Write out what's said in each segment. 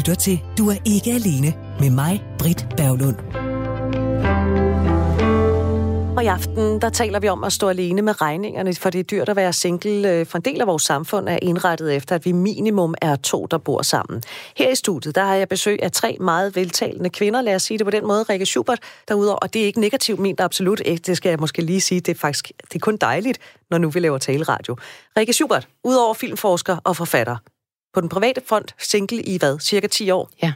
lytter til Du er ikke alene med mig, Britt Berglund. Og i aften, der taler vi om at stå alene med regningerne, for det er dyrt at være single. Øh, for en del af vores samfund er indrettet efter, at vi minimum er to, der bor sammen. Her i studiet, der har jeg besøg af tre meget veltalende kvinder, lad os sige det på den måde. Rikke Schubert, derudover, og det er ikke negativt ment, absolut ikke, det skal jeg måske lige sige, det er faktisk det er kun dejligt, når nu vi laver taleradio. Rikke Schubert, udover filmforsker og forfatter, på den private front single i hvad, cirka 10 år? Ja.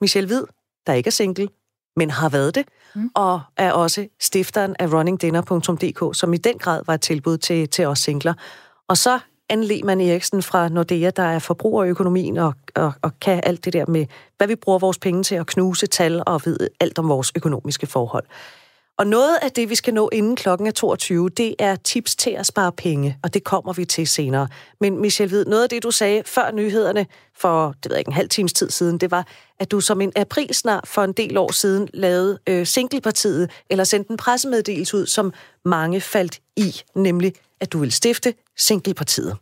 Michelle Hvid, der ikke er single, men har været det, mm. og er også stifteren af runningdinner.dk, som i den grad var et tilbud til, til os singler. Og så Anne Lehmann Eriksen fra Nordea, der er forbrugerøkonomien og, og, og kan alt det der med, hvad vi bruger vores penge til at knuse tal og ved alt om vores økonomiske forhold. Og noget af det, vi skal nå inden klokken er 22, det er tips til at spare penge, og det kommer vi til senere. Men Michelle Hvid, noget af det, du sagde før nyhederne for, det ved jeg ikke, en halv times tid siden, det var, at du som en aprilsnar for en del år siden lavede øh, Singlepartiet, eller sendte en pressemeddelelse ud, som mange faldt i, nemlig at du ville stifte Singlepartiet.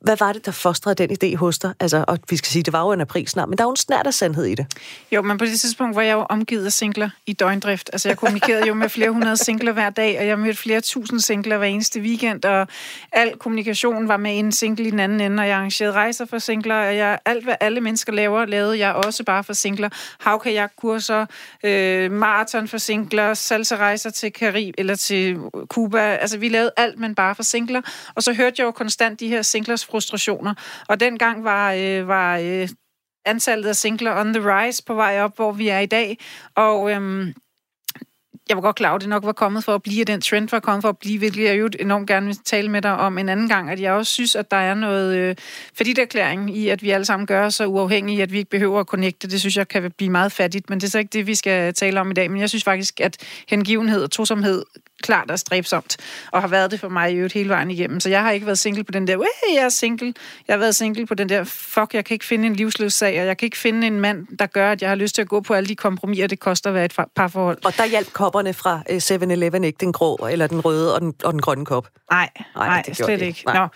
Hvad var det, der fostrede den idé hos dig? Altså, og vi skal sige, det var jo en april snart, men der er jo en snært af sandhed i det. Jo, men på det tidspunkt var jeg jo omgivet af singler i døgndrift. Altså, jeg kommunikerede jo med flere hundrede singler hver dag, og jeg mødte flere tusind singler hver eneste weekend, og al kommunikation var med en single i den anden ende, og jeg arrangerede rejser for singler, og jeg, alt, hvad alle mennesker laver, lavede jeg også bare for singler. Havkajakkurser, øh, maraton for singler, salsa-rejser til Karib eller til Cuba. Altså, vi lavede alt, men bare for singler. Og så hørte jeg jo konstant de her singlers frustrationer. Og dengang var, øh, var øh, antallet af singler on the rise på vej op, hvor vi er i dag. Og Øh, jeg var godt klar at det nok var kommet for at blive, den trend var kommet for at blive, hvilket jeg jo enormt gerne vil tale med dig om en anden gang, at jeg også synes, at der er noget øh, erklæring i, at vi alle sammen gør os så uafhængige, at vi ikke behøver at connecte. Det synes jeg kan blive meget fattigt, men det er så ikke det, vi skal tale om i dag. Men jeg synes faktisk, at hengivenhed og tosomhed klart og stræbsomt, og har været det for mig i øvrigt hele vejen igennem. Så jeg har ikke været single på den der, jeg er single. Jeg har været single på den der, fuck, jeg kan ikke finde en livsløs sag, og jeg kan ikke finde en mand, der gør, at jeg har lyst til at gå på alle de kompromiser, det koster at være et parforhold. Og der hjalp kopperne fra 7-Eleven øh, ikke, den grå, eller den røde og den, og den grønne kop? Nej, nej, nej det slet ikke. Nej. Nå.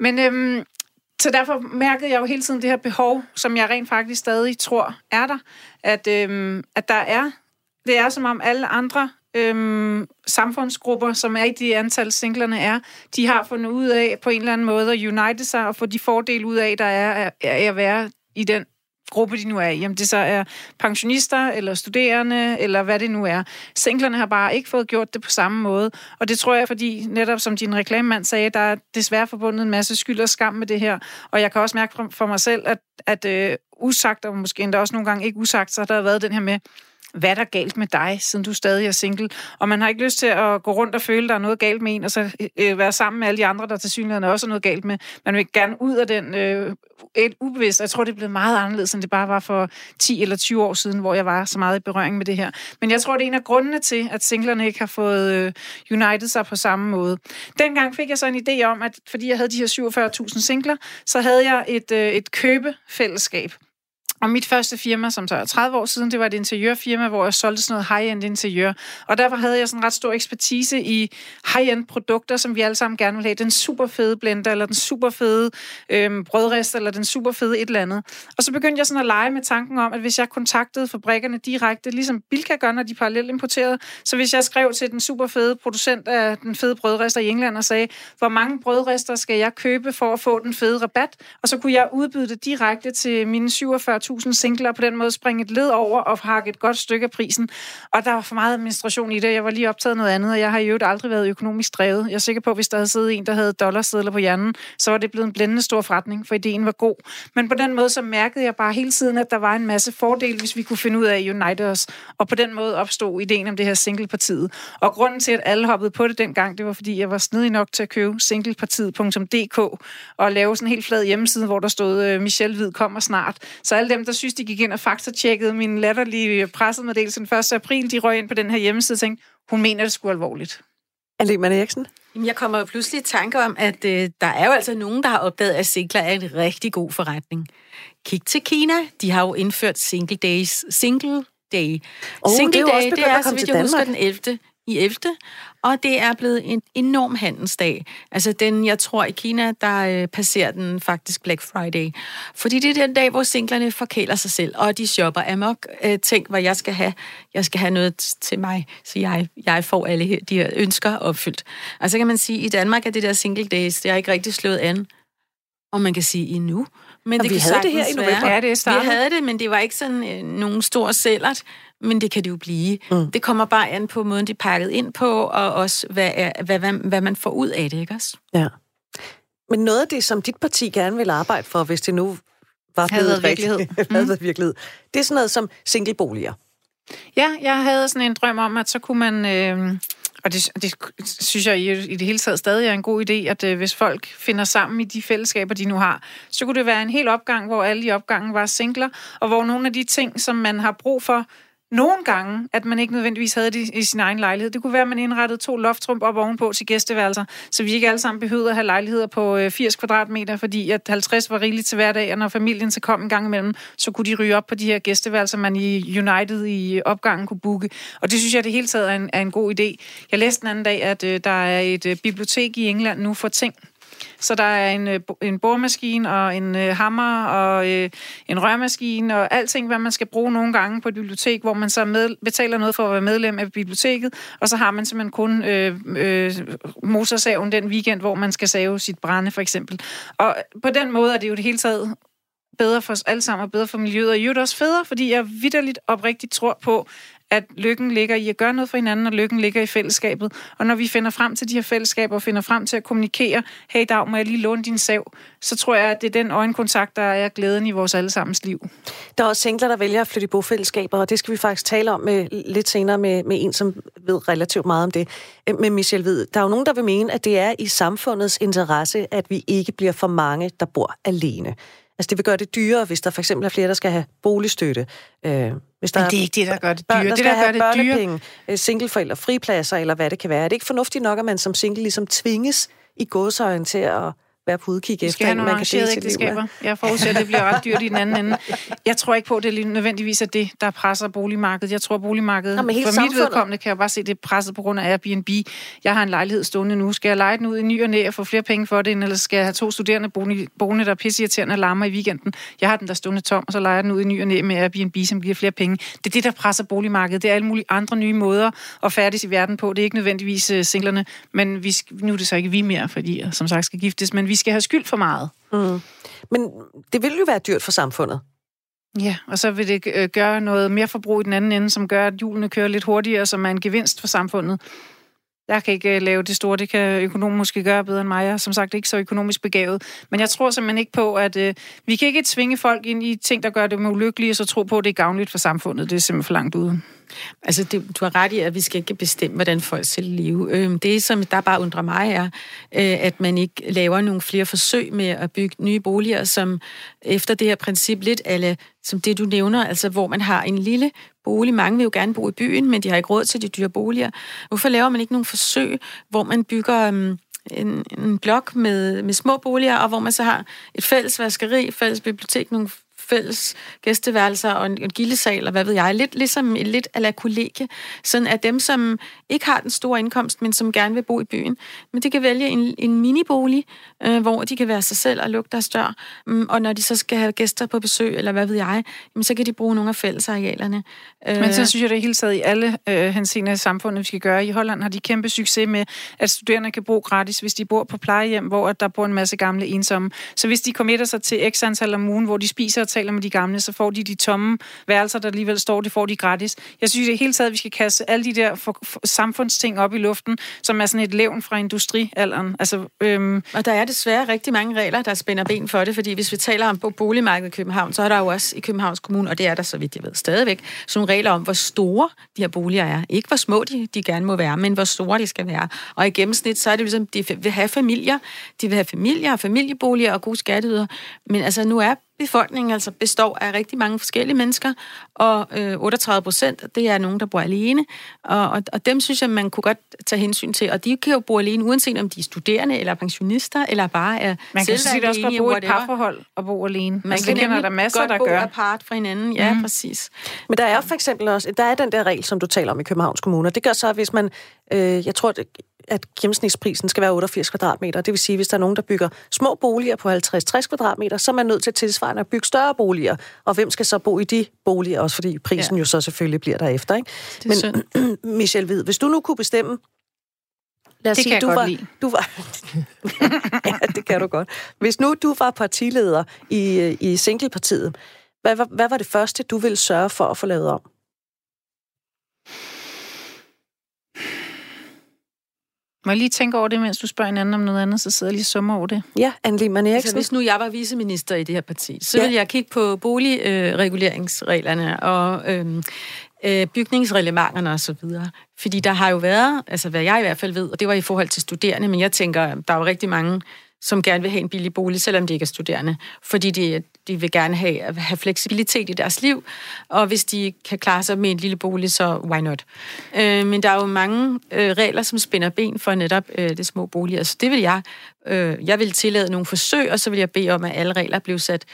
Men øhm, så derfor mærkede jeg jo hele tiden det her behov, som jeg rent faktisk stadig tror er der, at, øhm, at der er, det er som om alle andre øhm, samfundsgrupper, som er i de antal singlerne er, de har fundet ud af på en eller anden måde at unite sig og få de fordele ud af, der er af at være i den gruppe, de nu er i. Jamen det så er pensionister, eller studerende, eller hvad det nu er. Singlerne har bare ikke fået gjort det på samme måde. Og det tror jeg, fordi netop som din reklamemand sagde, der er desværre forbundet en masse skyld og skam med det her. Og jeg kan også mærke for mig selv, at, at øh, usagt, og måske endda også nogle gange ikke usagt, så har der været den her med, hvad er galt med dig, siden du stadig er single? Og man har ikke lyst til at gå rundt og føle, der er noget galt med en, og så øh, være sammen med alle de andre, der til synligheden også er noget galt med. Man vil gerne ud af den øh, et ubevidst. Jeg tror, det er blevet meget anderledes, end det bare var for 10 eller 20 år siden, hvor jeg var så meget i berøring med det her. Men jeg tror, det er en af grundene til, at singlerne ikke har fået øh, united sig på samme måde. Dengang fik jeg så en idé om, at fordi jeg havde de her 47.000 singler, så havde jeg et, øh, et købefællesskab. Og mit første firma, som så er 30 år siden, det var et interiørfirma, hvor jeg solgte sådan noget high-end interiør. Og derfor havde jeg sådan ret stor ekspertise i high-end produkter, som vi alle sammen gerne vil have. Den super fede blender, eller den super fede øhm, brødrest, eller den super fede et eller andet. Og så begyndte jeg sådan at lege med tanken om, at hvis jeg kontaktede fabrikkerne direkte, ligesom Bilka gør, når de parallelt importerede, så hvis jeg skrev til den super fede producent af den fede brødrester i England og sagde, hvor mange brødrester skal jeg købe for at få den fede rabat? Og så kunne jeg udbyde det direkte til mine 47 1000 singler, og på den måde springe et led over og hakke et godt stykke af prisen. Og der var for meget administration i det. Jeg var lige optaget noget andet, og jeg har jo aldrig været økonomisk drevet. Jeg er sikker på, at hvis der havde siddet en, der havde dollarsedler på hjernen, så var det blevet en blændende stor forretning, for ideen var god. Men på den måde, så mærkede jeg bare hele tiden, at der var en masse fordele, hvis vi kunne finde ud af at unite os. Og på den måde opstod ideen om det her singlepartiet. Og grunden til, at alle hoppede på det dengang, det var, fordi jeg var snedig nok til at købe singlepartiet.dk og lave sådan en helt flad hjemmeside, hvor der stod, øh, Michelle Hvid kommer snart. Så alle dem, dem, der synes, de gik ind og faktatjekkede min latterlige pressemeddelelse den 1. april, de røg ind på den her hjemmeside og tænkte, hun mener det skulle alvorligt. Anne Eriksen? Jeg kommer jo pludselig i tanke om, at øh, der er jo altså nogen, der har opdaget, at singler er en rigtig god forretning. Kig til Kina. De har jo indført single days. Single day. Oh, single det er day, det er, så vidt jeg husker, den 11 i 11. Og det er blevet en enorm handelsdag. Altså den, jeg tror i Kina, der øh, passerer den faktisk Black Friday. Fordi det er den dag, hvor singlerne forkæler sig selv, og de shopper amok. Øh, tænk, hvad jeg skal have. Jeg skal have noget til mig, så jeg, jeg får alle de her ønsker opfyldt. Og så kan man sige, at i Danmark er det der single days, det er ikke rigtig slået an. Og man kan sige endnu. Men det vi havde det her i november. Ja, det vi havde det, men det var ikke sådan øh, nogen stor sælgert men det kan det jo blive. Mm. Det kommer bare an på måden, de er pakket ind på, og også hvad, er, hvad, hvad, hvad man får ud af det, ikke også? Ja. Men noget af det, som dit parti gerne vil arbejde for, hvis det nu var blevet virkelighed. mm. virkelighed, det er sådan noget som singleboliger. Ja, jeg havde sådan en drøm om, at så kunne man... Øh, og det, det synes jeg i, i det hele taget stadig er en god idé, at øh, hvis folk finder sammen i de fællesskaber, de nu har, så kunne det være en hel opgang, hvor alle i opgangen var singler, og hvor nogle af de ting, som man har brug for, nogle gange, at man ikke nødvendigvis havde det i sin egen lejlighed. Det kunne være, at man indrettede to loftrum op ovenpå til gæsteværelser, så vi ikke alle sammen behøvede at have lejligheder på øh, 80 kvadratmeter, fordi at 50 var rigeligt til hverdag, og når familien så kom en gang imellem, så kunne de ryge op på de her gæsteværelser, man i United i opgangen kunne booke. Og det synes jeg det hele taget er en, er en god idé. Jeg læste den anden dag, at øh, der er et øh, bibliotek i England nu for ting, så der er en, øh, en boremaskine og en øh, hammer og øh, en rørmaskine og alting, hvad man skal bruge nogle gange på et bibliotek, hvor man så med, betaler noget for at være medlem af biblioteket, og så har man simpelthen kun øh, øh, motorsaven den weekend, hvor man skal save sit brænde, for eksempel. Og på den måde er det jo det hele taget bedre for os alle sammen, og bedre for miljøet, og i øvrigt også federe, fordi jeg vidderligt oprigtigt tror på, at lykken ligger i at gøre noget for hinanden, og lykken ligger i fællesskabet. Og når vi finder frem til de her fællesskaber, og finder frem til at kommunikere, hey Dag, må jeg lige låne din sav, så tror jeg, at det er den øjenkontakt, der er glæden i vores allesammens liv. Der er også singler, der vælger at flytte i bofællesskaber, og det skal vi faktisk tale om med, lidt senere med, med en, som ved relativt meget om det, Men med Michelle ved, Der er jo nogen, der vil mene, at det er i samfundets interesse, at vi ikke bliver for mange, der bor alene. Altså det vil gøre det dyrere, hvis der for eksempel er flere, der skal have boligstøtte. Øh, hvis der Men det er ikke det, der gør det dyre. der det, der gør det børnepenge, dyre. singleforældre, fripladser, eller hvad det kan være. Er det ikke fornuftigt nok, at man som single ligesom tvinges i godsøjen til at være på udkig efter, skal have nogle dele ægteskaber. Jeg forudser, at det bliver ret dyrt i den anden ende. Jeg tror ikke på, at det er nødvendigvis er det, der presser boligmarkedet. Jeg tror, at boligmarkedet, Nå, for samfundet. mit vedkommende, kan jeg bare se, at det er presset på grund af Airbnb. Jeg har en lejlighed stående nu. Skal jeg lege den ud i ny og næ og få flere penge for det, eller skal jeg have to studerende boende, der er pisseirriterende og larmer i weekenden? Jeg har den der stående tom, og så leger den ud i ny og næ med Airbnb, som giver flere penge. Det er det, der presser boligmarkedet. Det er alle mulige andre nye måder at færdes i verden på. Det er ikke nødvendigvis uh, singlerne, men vi, nu er det så ikke vi mere, fordi som sagt skal giftes, men vi skal have skyld for meget. Mm. Men det vil jo være dyrt for samfundet. Ja, og så vil det øh, gøre noget mere forbrug i den anden ende, som gør, at hjulene kører lidt hurtigere, som er en gevinst for samfundet. Jeg kan ikke øh, lave det store, det kan økonomen måske gøre bedre end mig. Jeg er som sagt ikke så økonomisk begavet. Men jeg tror simpelthen ikke på, at øh, vi kan ikke tvinge folk ind i ting, der gør det ulykkelige, og så tro på, at det er gavnligt for samfundet. Det er simpelthen for langt ude. Altså, det, du har ret i, at vi skal ikke bestemme, hvordan folk skal leve. Øhm, det, som der bare undrer mig, er, øh, at man ikke laver nogle flere forsøg med at bygge nye boliger, som efter det her princip lidt alle, som det du nævner, altså hvor man har en lille bolig. Mange vil jo gerne bo i byen, men de har ikke råd til de dyre boliger. Hvorfor laver man ikke nogle forsøg, hvor man bygger... Øhm, en, en blok med, med små boliger, og hvor man så har et fælles vaskeri, fælles bibliotek, nogle fælles gæsteværelser og en, en gildesal, og hvad ved jeg, lidt ligesom lidt ala kollegie, sådan at dem, som ikke har den store indkomst, men som gerne vil bo i byen, men de kan vælge en, en minibolig, øh, hvor de kan være sig selv og lukke deres dør, mm, og når de så skal have gæster på besøg, eller hvad ved jeg, jamen, så kan de bruge nogle af fællesarealerne. Øh, men så synes jeg, det er helt taget i alle øh, henseender i samfundet, vi skal gøre. I Holland har de kæmpe succes med, at studerende kan bo gratis, hvis de bor på plejehjem, hvor der bor en masse gamle ensomme. Så hvis de kommer sig til x antal om ugen, hvor de spiser taler med de gamle, så får de de tomme værelser, der alligevel står, det får de gratis. Jeg synes det hele taget, at vi skal kaste alle de der for, for, samfundsting op i luften, som er sådan et levn fra industrialderen. Altså, øhm... Og der er desværre rigtig mange regler, der spænder ben for det, fordi hvis vi taler om boligmarkedet i København, så er der jo også i Københavns Kommune, og det er der så vidt jeg ved stadigvæk, sådan nogle regler om, hvor store de her boliger er. Ikke hvor små de, de gerne må være, men hvor store de skal være. Og i gennemsnit, så er det ligesom, de vil have familier, de vil have familier og familieboliger og gode skatteyder. Men altså, nu er befolkningen altså består af rigtig mange forskellige mennesker, og øh, 38 procent, det er nogen, der bor alene, og, og, og dem synes jeg, man kunne godt tage hensyn til, og de kan jo bo alene, uanset om de er studerende, eller pensionister, eller bare er Man kan sige, også godt bo i et parforhold og bo alene. Man kan kender der masser, der bo gør. apart fra hinanden, ja, mm. præcis. Men der er for eksempel også, der er den der regel, som du taler om i Københavns Kommune, det gør så, at hvis man, øh, jeg tror, det, at gennemsnitsprisen skal være 88 kvadratmeter. Det vil sige, hvis der er nogen, der bygger små boliger på 50-60 kvadratmeter, så er man nødt til tilsvarende at bygge større boliger. Og hvem skal så bo i de boliger, også fordi prisen ja. jo så selvfølgelig bliver derefter. Ikke? Men Michelle Hvid, hvis du nu kunne bestemme, Lad os det sige, kan du var, lide. du var ja, det kan du godt. Hvis nu du var partileder i, i Singlepartiet, hvad, hvad, hvad var det første, du ville sørge for at få lavet om? Må jeg lige tænke over det, mens du spørger en anden om noget andet, så sidder jeg lige summer over det. Ja, Anne Lehmann Eriksen. Altså, hvis nu jeg var viceminister i det her parti, så ja. ville jeg kigge på boligreguleringsreglerne og øhm, øh, bygningsreglementerne osv. Fordi der har jo været, altså hvad jeg i hvert fald ved, og det var i forhold til studerende, men jeg tænker, der er jo rigtig mange som gerne vil have en billig bolig, selvom de ikke er studerende. Fordi de, de vil gerne have, have fleksibilitet i deres liv, og hvis de kan klare sig med en lille bolig, så why not? Øh, men der er jo mange øh, regler, som spænder ben for netop øh, det små boliger, så det vil jeg. Øh, jeg vil tillade nogle forsøg, og så vil jeg bede om, at alle regler bliver sat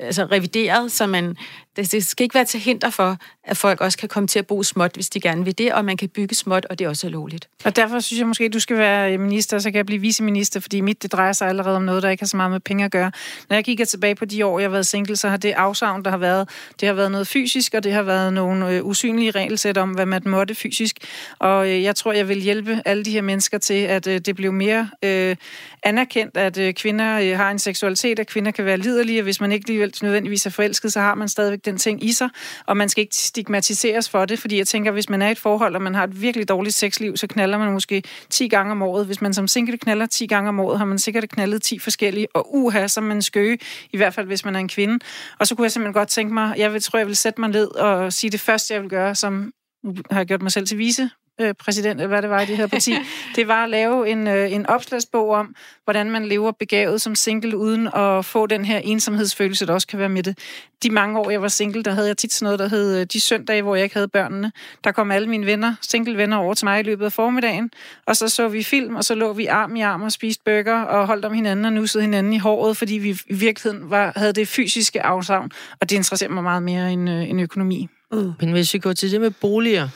altså revideret, så man, det, det skal ikke være til hinder for, at folk også kan komme til at bo småt, hvis de gerne vil det, og man kan bygge småt, og det er også lovligt. Og derfor synes jeg måske, at du skal være øh, minister, så kan jeg blive viceminister, fordi mit det drejer sig allerede om noget, der ikke har så meget med penge at gøre. Når jeg kigger tilbage på de år, jeg har været single, så har det afsavn, der har været, det har været noget fysisk, og det har været nogle øh, usynlige regelsæt om, hvad man måtte fysisk. Og øh, jeg tror, jeg vil hjælpe alle de her mennesker til, at øh, det blev mere øh, anerkendt, at øh, kvinder øh, har en seksualitet, at kvinder kan være liderlige, og hvis man ikke lige nødvendigvis er forelsket, så har man stadigvæk den ting i sig, og man skal ikke stigmatiseres for det, fordi jeg tænker, hvis man er i et forhold, og man har et virkelig dårligt sexliv, så knaller man måske 10 gange om året. Hvis man som single knaller 10 gange om året, har man sikkert knaldet 10 forskellige, og uha, som man skøge, i hvert fald hvis man er en kvinde. Og så kunne jeg simpelthen godt tænke mig, jeg vil, tror, jeg vil sætte mig ned og sige det første, jeg vil gøre, som nu har jeg gjort mig selv til vise præsident, eller hvad det var i det her parti, det var at lave en, øh, en opslagsbog om, hvordan man lever begavet som single, uden at få den her ensomhedsfølelse, der også kan være med det. De mange år, jeg var single, der havde jeg tit sådan noget, der hed øh, de søndage, hvor jeg ikke havde børnene. Der kom alle mine venner, single venner over til mig i løbet af formiddagen, og så så vi film, og så lå vi arm i arm og spiste burger, og holdt om hinanden og nussede hinanden i håret, fordi vi i virkeligheden var, havde det fysiske afsavn, og det interesserer mig meget mere end, øh, end økonomi. Mm. Men hvis vi går til det med boliger,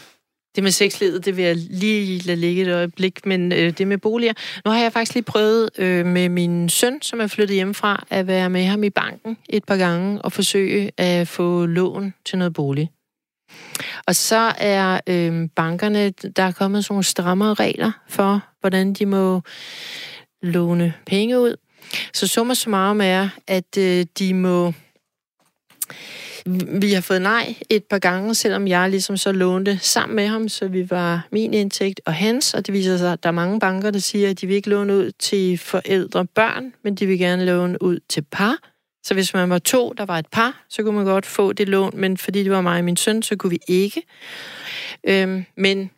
det med sexlivet, det vil jeg lige lade ligge et øjeblik, men øh, det med boliger. Nu har jeg faktisk lige prøvet øh, med min søn, som er flyttet hjemmefra, at være med ham i banken et par gange og forsøge at få lån til noget bolig. Og så er øh, bankerne, der er kommet sådan nogle strammere regler for, hvordan de må låne penge ud. Så summa summarum er, at øh, de må vi har fået nej et par gange, selvom jeg ligesom så lånte sammen med ham, så vi var min indtægt og hans, og det viser sig, at der er mange banker, der siger, at de vil ikke låne ud til forældre og børn, men de vil gerne låne ud til par. Så hvis man var to, der var et par, så kunne man godt få det lån, men fordi det var mig og min søn, så kunne vi ikke. Øhm, men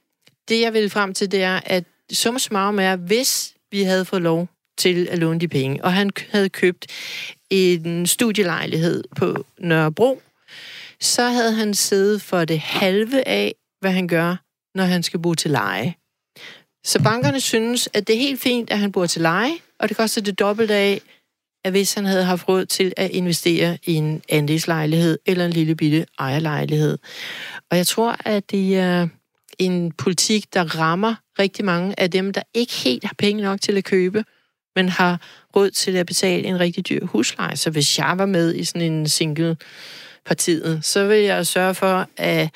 det, jeg vil frem til, det er, at summa summarum er, hvis vi havde fået lov til at låne de penge, og han havde købt en studielejlighed på Nørrebro, så havde han siddet for det halve af, hvad han gør, når han skal bo til leje. Så bankerne synes, at det er helt fint, at han bor til leje, og det koster det dobbelt af, at hvis han havde haft råd til at investere i en andelslejlighed eller en lille bitte ejerlejlighed. Og jeg tror, at det er en politik, der rammer rigtig mange af dem, der ikke helt har penge nok til at købe, men har råd til at betale en rigtig dyr husleje. Så hvis jeg var med i sådan en single partiet, så vil jeg sørge for at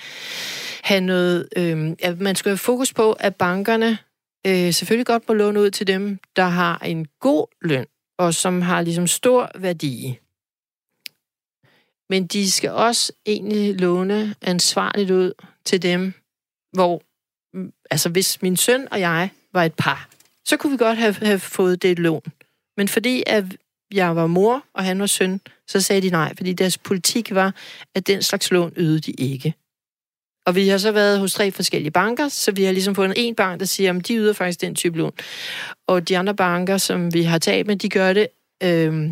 have noget... Øh, at man skal have fokus på, at bankerne øh, selvfølgelig godt må låne ud til dem, der har en god løn, og som har ligesom stor værdi. Men de skal også egentlig låne ansvarligt ud til dem, hvor... Mm, altså, hvis min søn og jeg var et par, så kunne vi godt have, have fået det lån. Men fordi at jeg var mor, og han var søn, så sagde de nej, fordi deres politik var, at den slags lån ydede de ikke. Og vi har så været hos tre forskellige banker, så vi har ligesom fundet en bank, der siger, at de yder faktisk den type lån. Og de andre banker, som vi har talt med, de gør det, øh,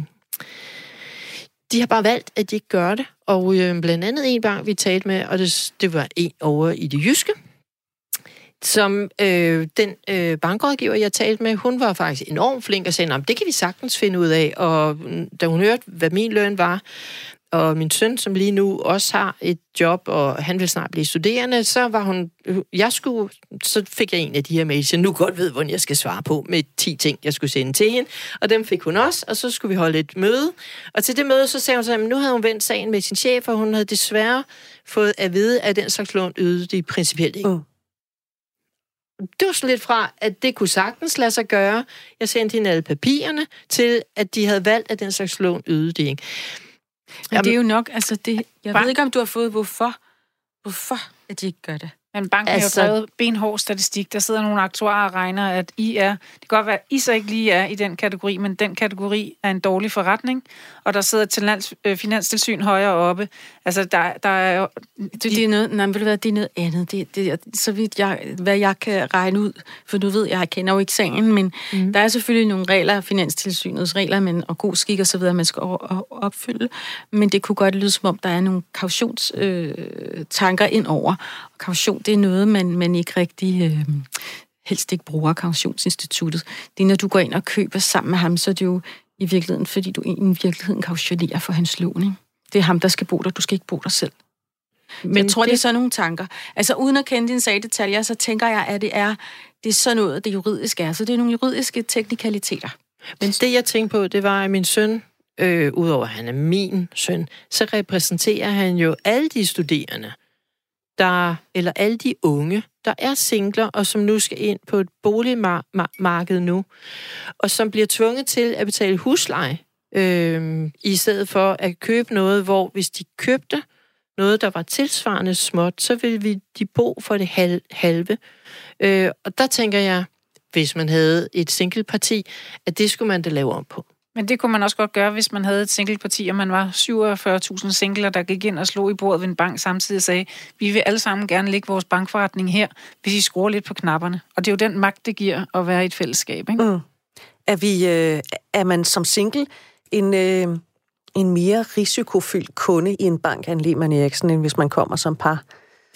de har bare valgt, at de ikke gør det. Og øh, blandt andet en bank, vi talte med, og det, det var en over i det jyske, som øh, den øh, bankrådgiver, jeg talte med, hun var faktisk enormt flink og sagde, det kan vi sagtens finde ud af. Og da hun hørte, hvad min løn var, og min søn, som lige nu også har et job, og han vil snart blive studerende, så var hun, øh, jeg skulle, så fik jeg en af de her mails, jeg nu godt ved, hvordan jeg skal svare på, med 10 ting, jeg skulle sende til hende, og dem fik hun også, og så skulle vi holde et møde, og til det møde, så sagde hun så, at nu havde hun vendt sagen med sin chef, og hun havde desværre fået at vide, at den slags lån ydede de principielt ikke. Mm. Sådan lidt fra, at det kunne sagtens lade sig gøre. Jeg sendte hende alle papirerne til, at de havde valgt, at den slags lån ydede det ikke. Men det er jo nok, altså det, jeg ved ikke, om du har fået, hvorfor, hvorfor at de ikke gør det. Men banken altså, har jo drevet benhård statistik. Der sidder nogle aktuarer og regner, at I er... Det kan godt være, at I så ikke lige er i den kategori, men den kategori er en dårlig forretning. Og der sidder til lands, øh, finanstilsyn højere oppe. Altså, der, der er jo... Det, det er noget, nej, vil det være, det er noget andet. Det, det, så vidt jeg, hvad jeg kan regne ud, for du ved, jeg kender jo ikke sagen, men mm. der er selvfølgelig nogle regler, finanstilsynets regler, men, og god skik og så videre, man skal opfylde. Men det kunne godt lyde som om, der er nogle kautionstanker øh, ind over. Kaution, det er noget, man, man ikke rigtig... Øh, helst ikke bruger kautionsinstituttet. Det er, når du går ind og køber sammen med ham, så er det jo i virkeligheden, fordi du i virkeligheden kautionerer for hans lån. Ikke? Det er ham, der skal bo der. Du skal ikke bo der selv. Men jeg tror, det... det er sådan nogle tanker. Altså, uden at kende dine sagdetaljer, så tænker jeg, at det er, det er sådan noget, det juridiske er. Så det er nogle juridiske teknikaliteter. Men det, jeg tænkte på, det var, at min søn, øh, udover at han er min søn, så repræsenterer han jo alle de studerende, der, eller alle de unge, der er singler, og som nu skal ind på et boligmarked nu, og som bliver tvunget til at betale husleje, øh, i stedet for at købe noget, hvor hvis de købte noget, der var tilsvarende småt, så ville vi de bo for det halve. Øh, og der tænker jeg, hvis man havde et singleparti, at det skulle man da lave om på. Men det kunne man også godt gøre, hvis man havde et singleparti, og man var 47.000 singler, der gik ind og slog i bordet ved en bank samtidig og sagde, vi vil alle sammen gerne lægge vores bankforretning her, hvis I skruer lidt på knapperne. Og det er jo den magt, det giver at være i et fællesskab. Ikke? Mm. Er, vi, øh, er man som single en, øh, en mere risikofyldt kunde i en bank end Lehmann Eriksen, end hvis man kommer som par?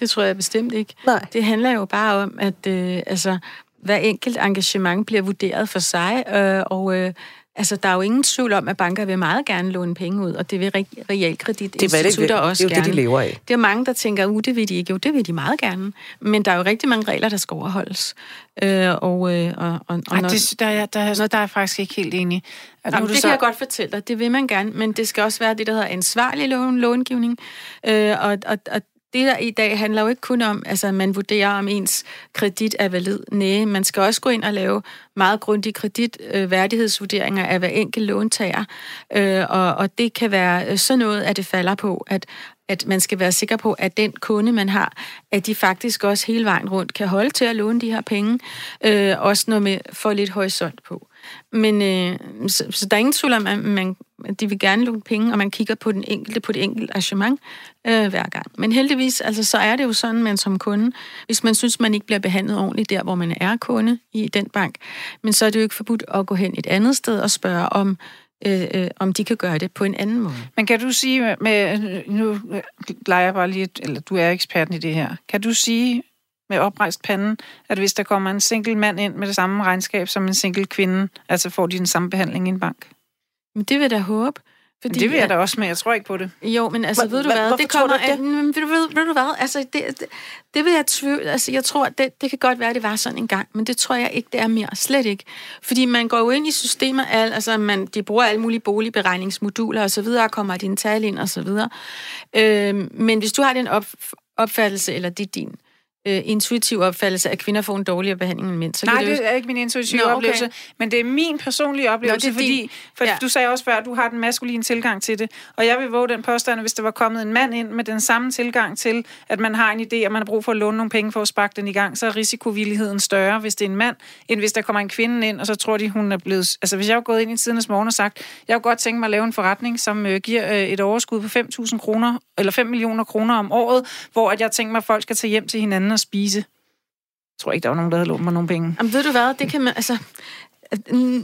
Det tror jeg bestemt ikke. Nej. Det handler jo bare om, at øh, altså, hver enkelt engagement bliver vurderet for sig, øh, og øh, Altså, der er jo ingen tvivl om, at banker vil meget gerne låne penge ud, og det vil realkreditinstitutter også gerne. Det er jo det, de lever af. Det er mange, der tænker, uh, det vil de ikke. Jo, det vil de meget gerne. Men der er jo rigtig mange regler, der skal overholdes. Øh, og, øh, og, og, Ej, når, det, der, er, der, er, der er jeg faktisk ikke helt enig. At Jamen, det så... kan jeg godt fortælle dig. Det vil man gerne, men det skal også være det, der hedder ansvarlig lån, långivning. Øh, og, og, og det der i dag handler jo ikke kun om, altså at man vurderer, om ens kredit er valid. Nej, man skal også gå ind og lave meget grundige kreditværdighedsvurderinger øh, af hver enkelt låntager. Øh, og, og det kan være øh, sådan noget, at det falder på, at at man skal være sikker på, at den kunde, man har, at de faktisk også hele vejen rundt kan holde til at låne de her penge, øh, også når med for lidt horisont på. Men øh, så, så der er ingen tvivl om, at man, de vil gerne lukke penge, og man kigger på den enkelte, på det enkelte arrangement øh, hver gang. Men heldigvis, altså, så er det jo sådan, man som kunde, hvis man synes, man ikke bliver behandlet ordentligt der, hvor man er kunde i den bank, men så er det jo ikke forbudt at gå hen et andet sted og spørge om, øh, øh, om de kan gøre det på en anden måde. Men kan du sige, med, nu leger jeg bare lige, eller du er eksperten i det her, kan du sige med oprejst panden, at hvis der kommer en single mand ind med det samme regnskab som en single kvinde, altså får de den samme behandling i en bank? Men det vil jeg da håbe. Fordi, det vil jeg da også, men jeg tror ikke på det. Jo, men altså, ved du hvad, det kommer... Det? Ved, ved, ved du hvad, altså, det, det, det vil jeg tvivle... Altså, jeg tror, det, det kan godt være, det var sådan en gang, men det tror jeg ikke, det er mere. Slet ikke. Fordi man går jo ind i systemer, al, altså, man, de bruger alle mulige boligberegningsmoduler og så videre, og kommer dine tal ind og så videre. Øh, men hvis du har den op, opfattelse, eller det er din øh, intuitiv opfattelse, at kvinder får en dårligere behandling end mænd. Så Nej, det, det er ikke min intuitive Nå, okay. oplevelse, men det er min personlige oplevelse, Nå, fordi for ja. du sagde også før, at du har den maskuline tilgang til det, og jeg vil våge den påstand, hvis der var kommet en mand ind med den samme tilgang til, at man har en idé, og man har brug for at låne nogle penge for at sparke den i gang, så er risikovilligheden større, hvis det er en mand, end hvis der kommer en kvinde ind, og så tror de, hun er blevet... Altså, hvis jeg har gået ind i tidernes morgen og sagt, jeg har godt tænkt mig at lave en forretning, som øh, giver øh, et overskud på 5.000 kroner, eller 5 millioner kroner om året, hvor at jeg tænker mig, at folk skal tage hjem til hinanden og spise. Jeg tror ikke, der var nogen, der havde lånt mig nogle penge. Jamen, ved du hvad, det kan man, altså,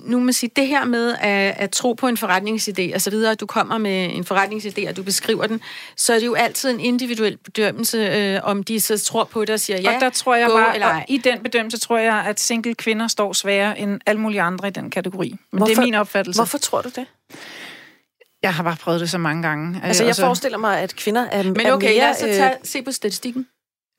nu må sige, det her med at, at tro på en forretningsidé og så videre, at du kommer med en forretningsidé, og du beskriver den, så er det jo altid en individuel bedømmelse, øh, om de så tror på det og siger ja, og der tror jeg bare, eller ej. i den bedømmelse tror jeg, at single kvinder står sværere end alle mulige andre i den kategori. Men hvorfor, det er min opfattelse. Hvorfor tror du det? Jeg har bare prøvet det så mange gange. Altså, jeg forestiller mig, at kvinder er, Men okay, er mere, lad os så tage, øh... se på statistikken.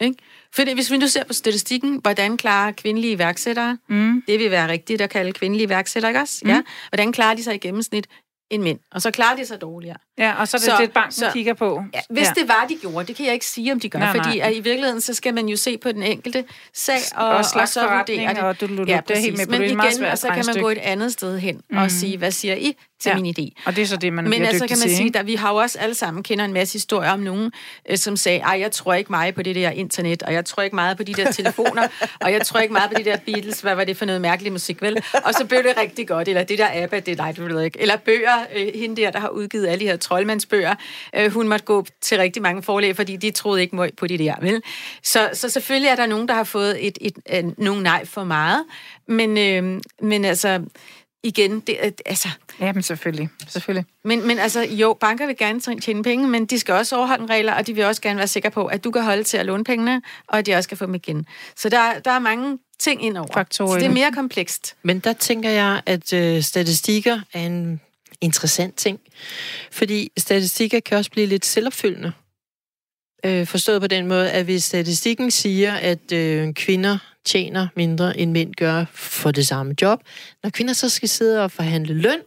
Ikke? Fordi hvis vi nu ser på statistikken, hvordan klarer kvindelige iværksættere, mm. det vil være rigtigt at kalde kvindelige iværksættere, ikke også? Mm. Ja? Hvordan klarer de sig i gennemsnit end mænd? Og så klarer de sig dårligere. Ja, og så er det så, det, banken så, kigger på. Ja, hvis ja. det var, de gjorde, det kan jeg ikke sige, om de gør, nej, fordi nej. At i virkeligheden, så skal man jo se på den enkelte sag, og, og, og så vurdere det. Og du, du, ja, det er helt med Men igen, og så kan man gå et andet sted hen mm. og sige, hvad siger I til ja. min idé? Og det er så det, man Men altså kan man sige, at vi har jo også alle sammen kender en masse historier om nogen, øh, som sagde, ej, jeg tror ikke meget på det der internet, og jeg tror ikke meget på de der telefoner, og jeg tror ikke meget på de der Beatles, hvad var det for noget mærkelig musik, vel? Og så blev det rigtig godt, eller det der ABBA, det er dig, ikke. Eller bøger, øh, hende der, der har udgivet alle de her troldmandsbøger, øh, hun måtte gå til rigtig mange forlæg, fordi de troede ikke på det der, vel? Så, så selvfølgelig er der nogen, der har fået et, et, et, et nogen nej for meget, men, øh, men altså, igen, det, altså... Ja, men selvfølgelig. selvfølgelig. Men, men altså, jo, banker vil gerne tjene penge, men de skal også overholde regler, og de vil også gerne være sikre på, at du kan holde til at låne pengene, og at de også kan få dem igen. Så der, der er mange ting indover. Faktorer. Så det er mere komplekst. Men der tænker jeg, at øh, statistikker er en interessant ting. Fordi statistikker kan også blive lidt selvopfyldende. Øh, forstået på den måde, at hvis statistikken siger, at øh, kvinder tjener mindre end mænd gør for det samme job, når kvinder så skal sidde og forhandle løn,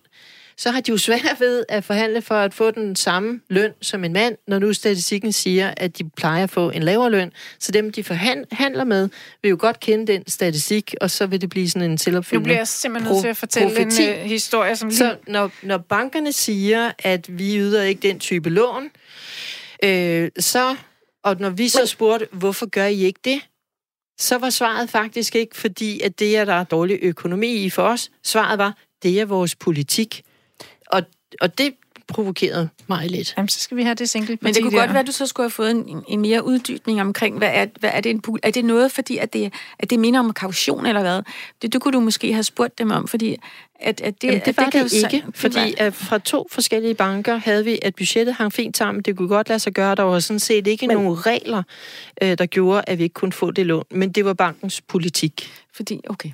så har de jo svært ved at forhandle for at få den samme løn som en mand, når nu statistikken siger, at de plejer at få en lavere løn. Så dem, de forhandler med, vil jo godt kende den statistik, og så vil det blive sådan en selvopfyldende Nu bliver jeg simpelthen nødt til at fortælle profeti. en uh, historie, som lige... Så når, når bankerne siger, at vi yder ikke den type lån, øh, så... Og når vi så spurgte, hvorfor gør I ikke det? Så var svaret faktisk ikke, fordi at det er, der er dårlig økonomi i for os. Svaret var, det er vores politik. Og, og det provokerede mig lidt. Jamen, så skal vi have det single Men det kunne der. godt være, at du så skulle have fået en, en mere uddybning omkring, hvad er, hvad er det en Er det noget, fordi at det, at det minder om kaution eller hvad? Det, det kunne du måske have spurgt dem om, fordi at, at det, Jamen, det var det, det ikke, det fordi var... at fra to forskellige banker havde vi, at budgettet hang fint sammen. Det kunne godt lade sig gøre. Der var sådan set ikke Men... nogen regler, øh, der gjorde, at vi ikke kunne få det lån. Men det var bankens politik. Fordi, okay.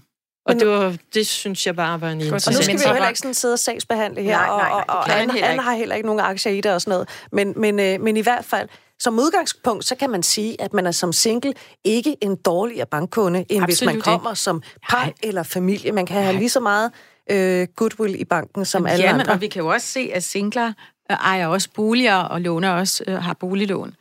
Og det, var, det synes jeg bare var en Og nu skal vi jo heller ikke sådan sidde og sagsbehandle her, nej, nej, nej, og, og Anne, Anne har heller ikke nogen aktier i det og sådan noget. Men, men, øh, men i hvert fald, som udgangspunkt, så kan man sige, at man er som single ikke en dårligere bankkunde, end Absolut hvis man kommer ikke. som par nej. eller familie. Man kan have lige så meget øh, goodwill i banken som Jamen, alle jamen, andre. og vi kan jo også se, at singler ejer også boliger og låner også, øh, har boliglån.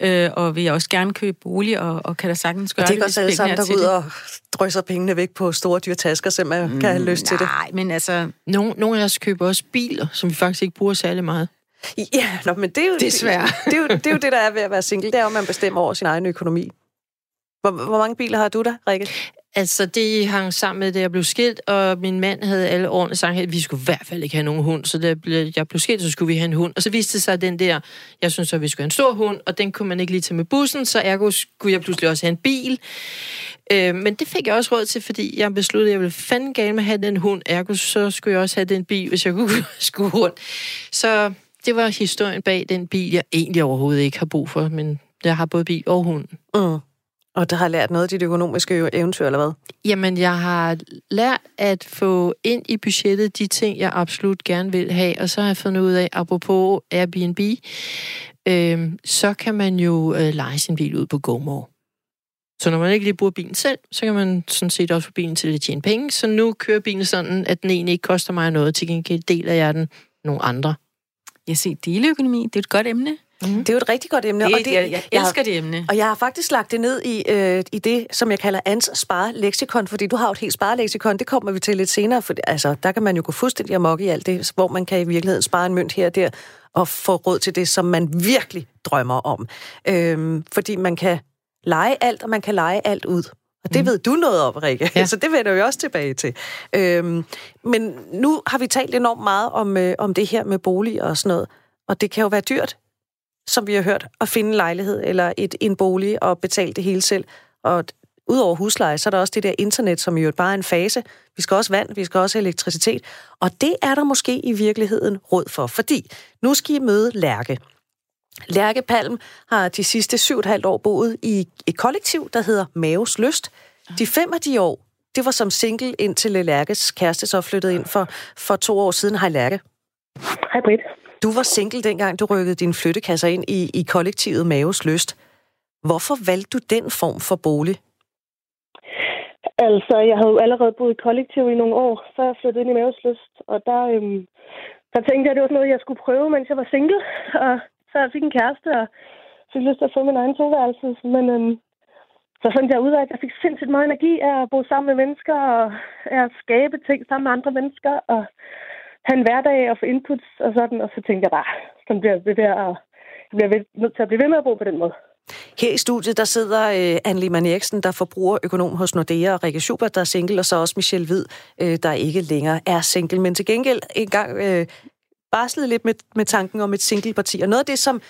Øh, og vil også gerne købe bolig, og, og kan da sagtens gøre og det. det er også alle sammen, der går ud og drysser pengene væk på store dyre tasker, så man mm, kan have lyst nej, til det. Nej, men altså... Nogle, nogle af os køber også biler, som vi faktisk ikke bruger særlig meget. Ja, nå, men det er jo Desværre. Det, det, er jo, det er jo det, der er ved at være single. Det er jo, at man bestemmer over sin egen økonomi. Hvor, hvor mange biler har du da, Rikke? Altså, det hang sammen med, at jeg blev skilt, og min mand havde alle årene sagt, at vi skulle i hvert fald ikke have nogen hund, så da jeg blev skilt, så skulle vi have en hund. Og så viste det sig, at den der, jeg synes at vi skulle have en stor hund, og den kunne man ikke lige tage med bussen, så ergo skulle jeg pludselig også have en bil. Øh, men det fik jeg også råd til, fordi jeg besluttede, at jeg ville fanden gerne med at have den hund, ergo så skulle jeg også have den bil, hvis jeg kunne skulle rundt. Så det var historien bag den bil, jeg egentlig overhovedet ikke har brug for, men jeg har både bil og hund. Mm. Og der har lært noget af dit økonomiske eventyr, eller hvad? Jamen, jeg har lært at få ind i budgettet de ting, jeg absolut gerne vil have, og så har jeg fundet ud af, apropos Airbnb, øh, så kan man jo øh, lege sin bil ud på GoMore. Så når man ikke lige bruger bilen selv, så kan man sådan set også få bilen til at tjene penge. Så nu kører bilen sådan, at den egentlig ikke koster mig noget. Til gengæld deler jeg den nogle andre. Jeg ser deleøkonomi, det er et godt emne. Mm. Det er jo et rigtig godt emne. Det, og det, jeg, jeg elsker jeg, det emne. Og jeg har faktisk lagt det ned i, øh, i det, som jeg kalder Ans spareleksikon, fordi du har jo et helt spareleksikon, det kommer vi til lidt senere, for altså, der kan man jo gå fuldstændig amok i alt det, hvor man kan i virkeligheden spare en mønt her og der, og få råd til det, som man virkelig drømmer om. Øhm, fordi man kan lege alt, og man kan lege alt ud. Og det mm. ved du noget om, Rikke, ja. så det vender vi også tilbage til. Øhm, men nu har vi talt enormt meget om, øh, om det her med bolig og sådan noget, og det kan jo være dyrt som vi har hørt, at finde en lejlighed eller et, en bolig og betale det hele selv. Og udover husleje, så er der også det der internet, som jo bare er en fase. Vi skal også vand, vi skal også elektricitet. Og det er der måske i virkeligheden råd for, fordi nu skal I møde Lærke. Lærke Palm har de sidste syv og et halvt år boet i et kollektiv, der hedder Maves Lyst. De fem af de år, det var som single, indtil Lærkes kæreste så flyttede ind for, for to år siden. Hej Lærke. Hej Britt. Du var single dengang, du rykkede din flyttekasser ind i, i kollektivet Maves Lyst. Hvorfor valgte du den form for bolig? Altså, jeg havde jo allerede boet i kollektiv i nogle år, før jeg flyttede ind i Maves Lyst. Og der, øhm, der tænkte jeg, at det var noget, jeg skulle prøve, mens jeg var single. Og så jeg fik en kæreste, og fik lyst til at få min egen toværelse. Men øhm, så fandt jeg ud af, at jeg fik sindssygt meget energi af at bo sammen med mennesker, og af at skabe ting sammen med andre mennesker, og have en hverdag og få inputs og sådan. Og så tænkte jeg bare, sådan bliver jeg ved at, jeg bliver nødt til at blive ved med at bo på den måde. Her i studiet, der sidder øh, Anne Lehmann Eriksen, der forbruger økonom hos Nordea, og Rikke Schubert, der er single, og så også Michelle Hvid, øh, der ikke længere er single, men til gengæld engang øh, barslede lidt med, med tanken om et singleparti. Og noget af det, som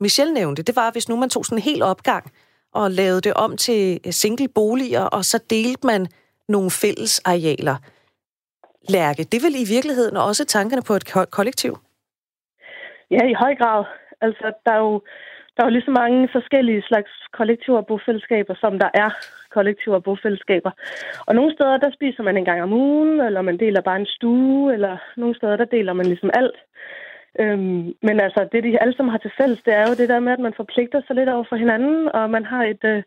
Michelle nævnte, det var, hvis nu man tog sådan en hel opgang og lavede det om til øh, single boliger, og så delte man nogle fælles arealer. Lærke, det er vel i virkeligheden også tankerne på et kollektiv? Ja, i høj grad. Altså, der er jo der er jo lige så mange forskellige slags kollektiver og bofællesskaber, som der er kollektiver og bofællesskaber. Og nogle steder, der spiser man en gang om ugen, eller man deler bare en stue, eller nogle steder, der deler man ligesom alt. Øhm, men altså, det de alle sammen har til fælles, det er jo det der med, at man forpligter sig lidt over for hinanden, og man har et, øh,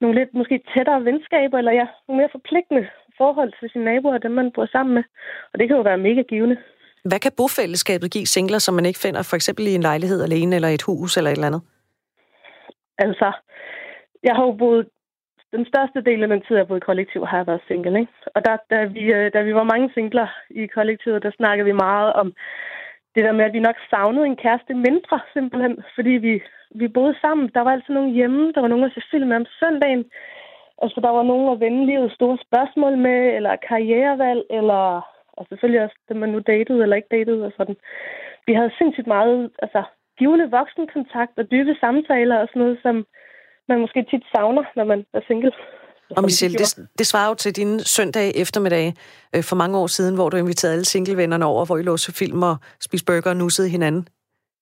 nogle lidt måske tættere venskaber, eller ja, nogle mere forpligtende forhold til sine naboer, dem man bor sammen med. Og det kan jo være mega givende. Hvad kan bofællesskabet give singler, som man ikke finder for eksempel i en lejlighed alene, eller et hus, eller et eller andet? Altså, jeg har jo boet den største del af den tid, jeg boet i kollektiv, har jeg været single. Ikke? Og der, da, vi, øh, da vi var mange singler i kollektivet, der snakkede vi meget om det der med, at vi nok savnede en kæreste mindre, simpelthen. Fordi vi, vi boede sammen. Der var altid nogen hjemme. Der var nogen at se film med om søndagen. Altså, der var nogen at vende livets store spørgsmål med, eller karrierevalg, eller og selvfølgelig også det man nu datede eller ikke datede og sådan. Vi havde sindssygt meget altså, givende voksenkontakt og dybe samtaler og sådan noget, som man måske tit savner, når man er single. Og Michelle, det, det svarer jo til din søndag eftermiddag øh, for mange år siden, hvor du inviterede alle singlevennerne over, hvor I lå film og spiste burger og nussede hinanden.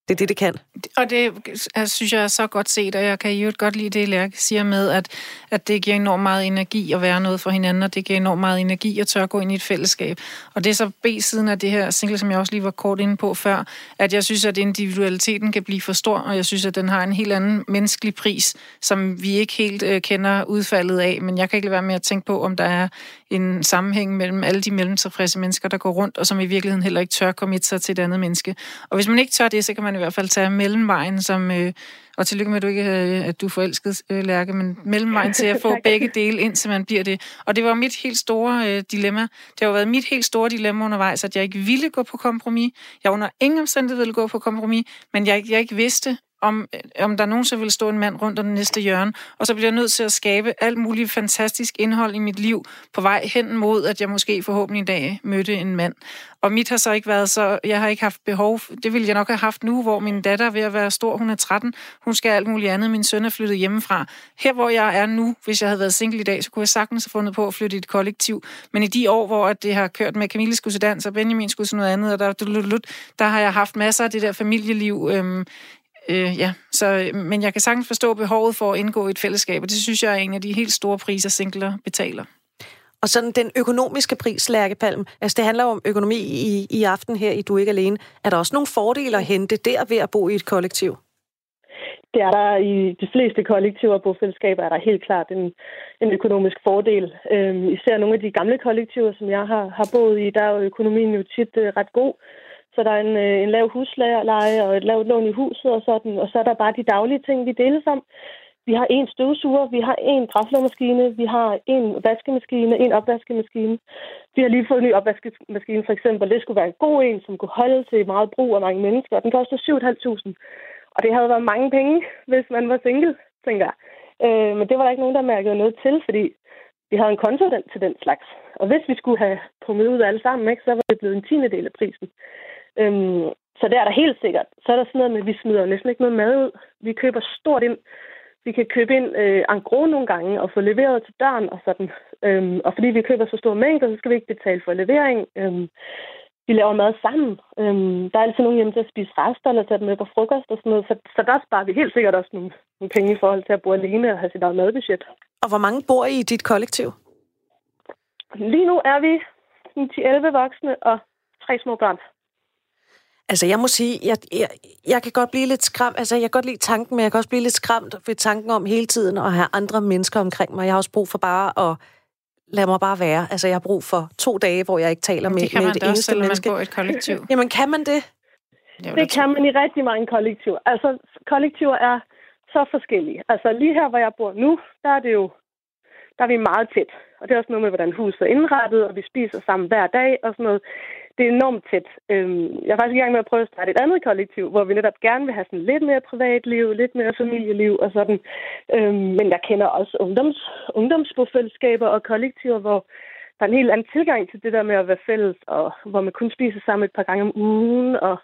Det er det, det kan. Og det altså, synes jeg er så godt set, og jeg kan jo godt lide det, Lærke siger med, at, at det giver enormt meget energi at være noget for hinanden, og det giver enormt meget energi at tør gå ind i et fællesskab. Og det er så B-siden af det her single, som jeg også lige var kort inde på før, at jeg synes, at individualiteten kan blive for stor, og jeg synes, at den har en helt anden menneskelig pris, som vi ikke helt øh, kender udfaldet af. Men jeg kan ikke lade være med at tænke på, om der er en sammenhæng mellem alle de mellemtilfredse mennesker, der går rundt, og som i virkeligheden heller ikke tør komme sig til et andet menneske. Og hvis man ikke tør det, så kan man i hvert fald tage mellemvejen, som, øh, og tillykke med, at du ikke øh, at du er forelsket, øh, Lærke, men mellemvejen til at få begge dele, indtil man bliver det. Og det var mit helt store øh, dilemma. Det har jo været mit helt store dilemma undervejs, at jeg ikke ville gå på kompromis. Jeg under ingen omstændighed ville gå på kompromis, men jeg, jeg ikke vidste, om, øh, om der nogen, så vil stå en mand rundt om den næste hjørne, og så bliver jeg nødt til at skabe alt muligt fantastisk indhold i mit liv på vej hen mod, at jeg måske forhåbentlig en dag mødte en mand. Og mit har så ikke været så, jeg har ikke haft behov, det ville jeg nok have haft nu, hvor min datter er ved at være stor, hun er 13, hun skal alt muligt andet, min søn er flyttet hjemmefra. Her hvor jeg er nu, hvis jeg havde været single i dag, så kunne jeg sagtens have fundet på at flytte i et kollektiv. Men i de år, hvor det har kørt med Camille skulle dans, og Benjamin skulle til noget andet, og der, der har jeg haft masser af det der familieliv. Øhm, Øh, ja, så, men jeg kan sagtens forstå behovet for at indgå i et fællesskab, og det synes jeg er en af de helt store priser, singler betaler. Og sådan den økonomiske pris, Lærke Palm, altså det handler om økonomi i, i aften her i Du ikke alene. Er der også nogle fordele at hente der ved at bo i et kollektiv? Det er der i de fleste kollektiver og bofællesskaber, er der helt klart en, en økonomisk fordel. Øhm, især nogle af de gamle kollektiver, som jeg har, har boet i, der er jo økonomien jo tit øh, ret god. Så der er en, øh, en lav husleje og et lavt lån i huset og sådan. Og så er der bare de daglige ting, vi deles om. Vi har en støvsuger, vi har en græslåmaskine, vi har en vaskemaskine, en opvaskemaskine. Vi har lige fået en ny opvaskemaskine for eksempel. Det skulle være en god en, som kunne holde til meget brug af mange mennesker. Den koster 7.500. Og det havde været mange penge, hvis man var single, tænker jeg. Øh, men det var der ikke nogen, der mærkede noget til, fordi vi havde en konto til den slags. Og hvis vi skulle have kommet ud alle sammen, ikke, så var det blevet en tiende del af prisen. Øhm, så det er der helt sikkert. Så er der sådan noget med, at vi smider næsten ikke noget mad ud. Vi køber stort ind. vi kan købe ind øh, en nogle gange og få leveret til døren og sådan. Øhm, og fordi vi køber så store mængder, så skal vi ikke betale for levering. Øhm, vi laver mad sammen. Øhm, der er altid nogen hjemme til at spise rester eller tage dem med på frokost og sådan noget. Så, så der sparer vi helt sikkert også nogle, nogle penge i forhold til at bo alene og have sit eget madbudget. Og hvor mange bor I i dit kollektiv? Lige nu er vi 10-11 voksne og tre små børn. Altså, jeg må sige, jeg, jeg, jeg kan godt blive lidt skræmt. Altså, jeg kan godt lide tanken, men jeg kan også blive lidt skræmt ved tanken om hele tiden at have andre mennesker omkring mig. Jeg har også brug for bare at lade mig bare være. Altså, jeg har brug for to dage, hvor jeg ikke taler med, det kan med man et også, eneste man menneske. bor i et kollektiv. Jamen, kan man det? Det da kan man i rigtig mange kollektiver. Altså, kollektiver er så forskellige. Altså, lige her, hvor jeg bor nu, der er det jo der er vi meget tæt. Og det er også noget med, hvordan huset er indrettet, og vi spiser sammen hver dag og sådan noget. Det er enormt tæt. Øhm, jeg er faktisk i gang med at prøve at starte et andet kollektiv, hvor vi netop gerne vil have sådan lidt mere privatliv, lidt mere familieliv og sådan. Øhm, men jeg kender også ungdoms, ungdomsbofællesskaber og kollektiver, hvor der er en helt anden tilgang til det der med at være fælles, og hvor man kun spiser sammen et par gange om ugen, og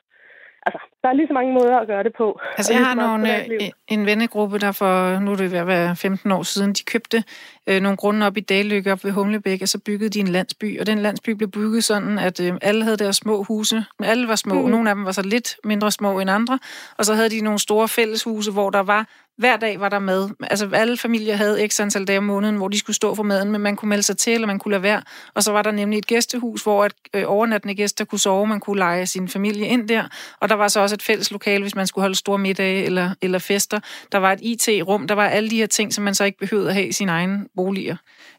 altså, der er lige så mange måder at gøre det på. Altså, jeg har nogle, privatliv. øh, en vennegruppe, der for, nu er det ved at være 15 år siden, de købte øh, nogle grunde op i Dallykke op ved Humlebæk, og så byggede de en landsby. Og den landsby blev bygget sådan, at øh, alle havde deres små huse. Alle var små. Mm. Nogle af dem var så lidt mindre små end andre. Og så havde de nogle store fælleshuse, hvor der var hver dag var der mad. Altså alle familier havde x antal dage om måneden, hvor de skulle stå for maden, men man kunne melde sig til, eller man kunne lade være. Og så var der nemlig et gæstehus, hvor et, øh, overnattende gæster kunne sove, man kunne lege sin familie ind der. Og der var så også et fælles lokale, hvis man skulle holde store middage eller, eller fester. Der var et IT-rum, der var alle de her ting, som man så ikke behøvede at have i sine egne boliger.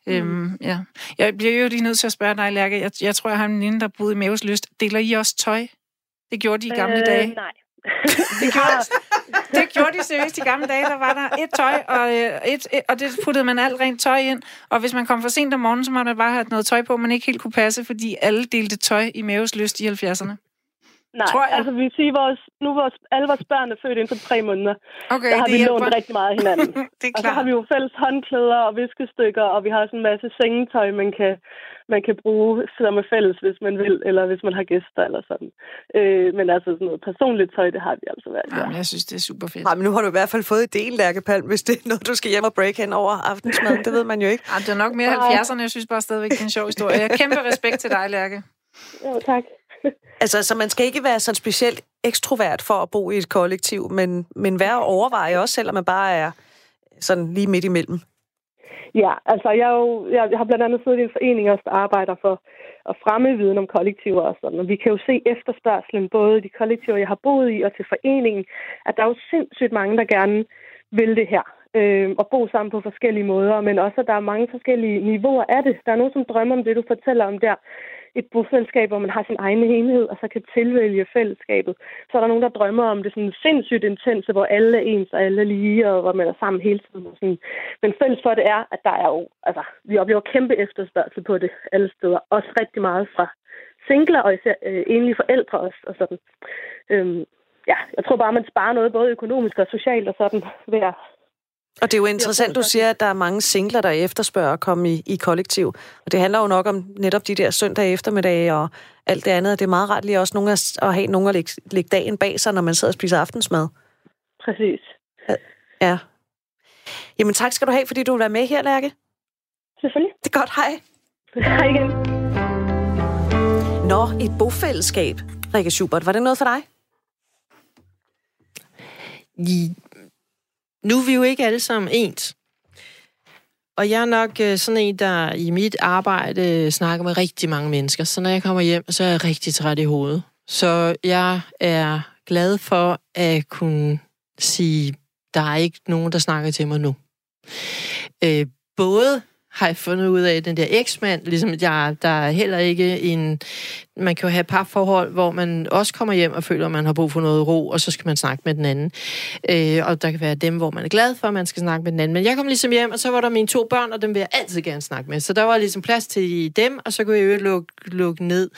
Mm. Øhm, ja. Jeg bliver jo lige nødt til at spørge dig, Lærke. Jeg, jeg tror, jeg har en veninde, der boede i Maves Lyst. Deler I også tøj? Det gjorde de i gamle øh, dage. Nej. Det gjorde, det gjorde de seriøst i gamle dage. Der var der et tøj, og, øh, et, et, og det puttede man alt rent tøj ind. Og hvis man kom for sent om morgenen, så måtte man bare have noget tøj på, man ikke helt kunne passe, fordi alle delte tøj i Maves Lyst i 70'erne. Nej, Tror jeg. altså vi vil sige, vores, nu vores, alle vores børn er født inden for tre måneder. Okay, der har det vi hjælper. lånt rigtig meget af hinanden. det er og så klart. har vi jo fælles håndklæder og viskestykker, og vi har også en masse sengetøj, man kan, man kan bruge som er fælles, hvis man vil, eller hvis man har gæster eller sådan. Øh, men altså sådan noget personligt tøj, det har vi altså været. Jamen, jeg synes, det er super fedt. Nej, men nu har du i hvert fald fået idéen, Lærkepalm, hvis det er noget, du skal hjem og break hen over aftensmaden. Det ved man jo ikke. Ej, det er nok mere 70'erne. Jeg synes bare stadigvæk, det er en sjov historie. Jeg kæmpe respekt til dig, Lærke. Jo, tak. Altså, så man skal ikke være sådan specielt ekstrovert for at bo i et kollektiv, men, men være og overveje også, selvom man bare er sådan lige midt imellem. Ja, altså jeg, jo, jeg, jeg har blandt andet siddet i en forening også, der arbejder for at fremme viden om kollektiver og sådan. Og vi kan jo se efterspørgselen både i de kollektiver, jeg har boet i, og til foreningen, at der er jo sindssygt mange, der gerne vil det her. Øh, og bo sammen på forskellige måder, men også, at der er mange forskellige niveauer af det. Der er nogen, som drømmer om det, du fortæller om der. Et bofællesskab, hvor man har sin egen enhed, og så kan tilvælge fællesskabet. Så er der nogen, der drømmer om det sådan sindssygt intense, hvor alle er ens og alle er lige, og hvor man er sammen hele tiden. Og sådan. Men fælles for det er, at der er jo, altså, vi oplever kæmpe efterspørgsel på det alle steder. Også rigtig meget fra singler og især øh, enlige forældre også, og sådan. Øhm, ja, jeg tror bare, man sparer noget både økonomisk og socialt og sådan ved at og det er jo interessant, du siger, at der er mange singler, der efterspørger at komme i, i kollektiv. Og det handler jo nok om netop de der søndag eftermiddag og alt det andet. Det er meget rart lige også nogle at, at have nogen at lægge, lægge dagen bag sig, når man sidder og spiser aftensmad. præcis. Ja. Jamen tak skal du have, fordi du vil være med her, Lærke. Selvfølgelig. Det er godt, hej. Hej igen. Nå, et bofællesskab, Rikke Schubert. Var det noget for dig? I, nu er vi jo ikke alle sammen ens. Og jeg er nok øh, sådan en, der i mit arbejde øh, snakker med rigtig mange mennesker. Så når jeg kommer hjem, så er jeg rigtig træt i hovedet. Så jeg er glad for at kunne sige, der er ikke nogen, der snakker til mig nu. Øh, både har jeg fundet ud af, den der eksmand, ligesom jeg, der er heller ikke en... Man kan jo have parforhold, hvor man også kommer hjem og føler, at man har brug for noget ro, og så skal man snakke med den anden. Øh, og der kan være dem, hvor man er glad for, at man skal snakke med den anden. Men jeg kom ligesom hjem, og så var der mine to børn, og dem vil jeg altid gerne snakke med. Så der var ligesom plads til dem, og så kunne jeg jo lukke, lukke ned.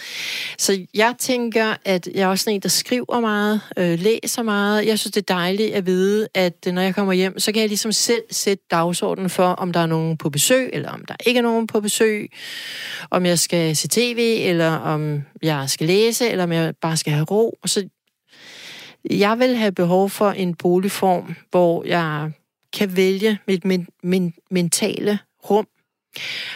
Så jeg tænker, at jeg er også en, der skriver meget, øh, læser meget. Jeg synes, det er dejligt at vide, at når jeg kommer hjem, så kan jeg ligesom selv sætte dagsordenen for, om der er nogen på besøg, eller om der ikke er nogen på besøg, om jeg skal se tv, eller om jeg skal læse, eller om jeg bare skal have ro. Og så jeg vil have behov for en boligform, hvor jeg kan vælge mit min, min, mentale rum.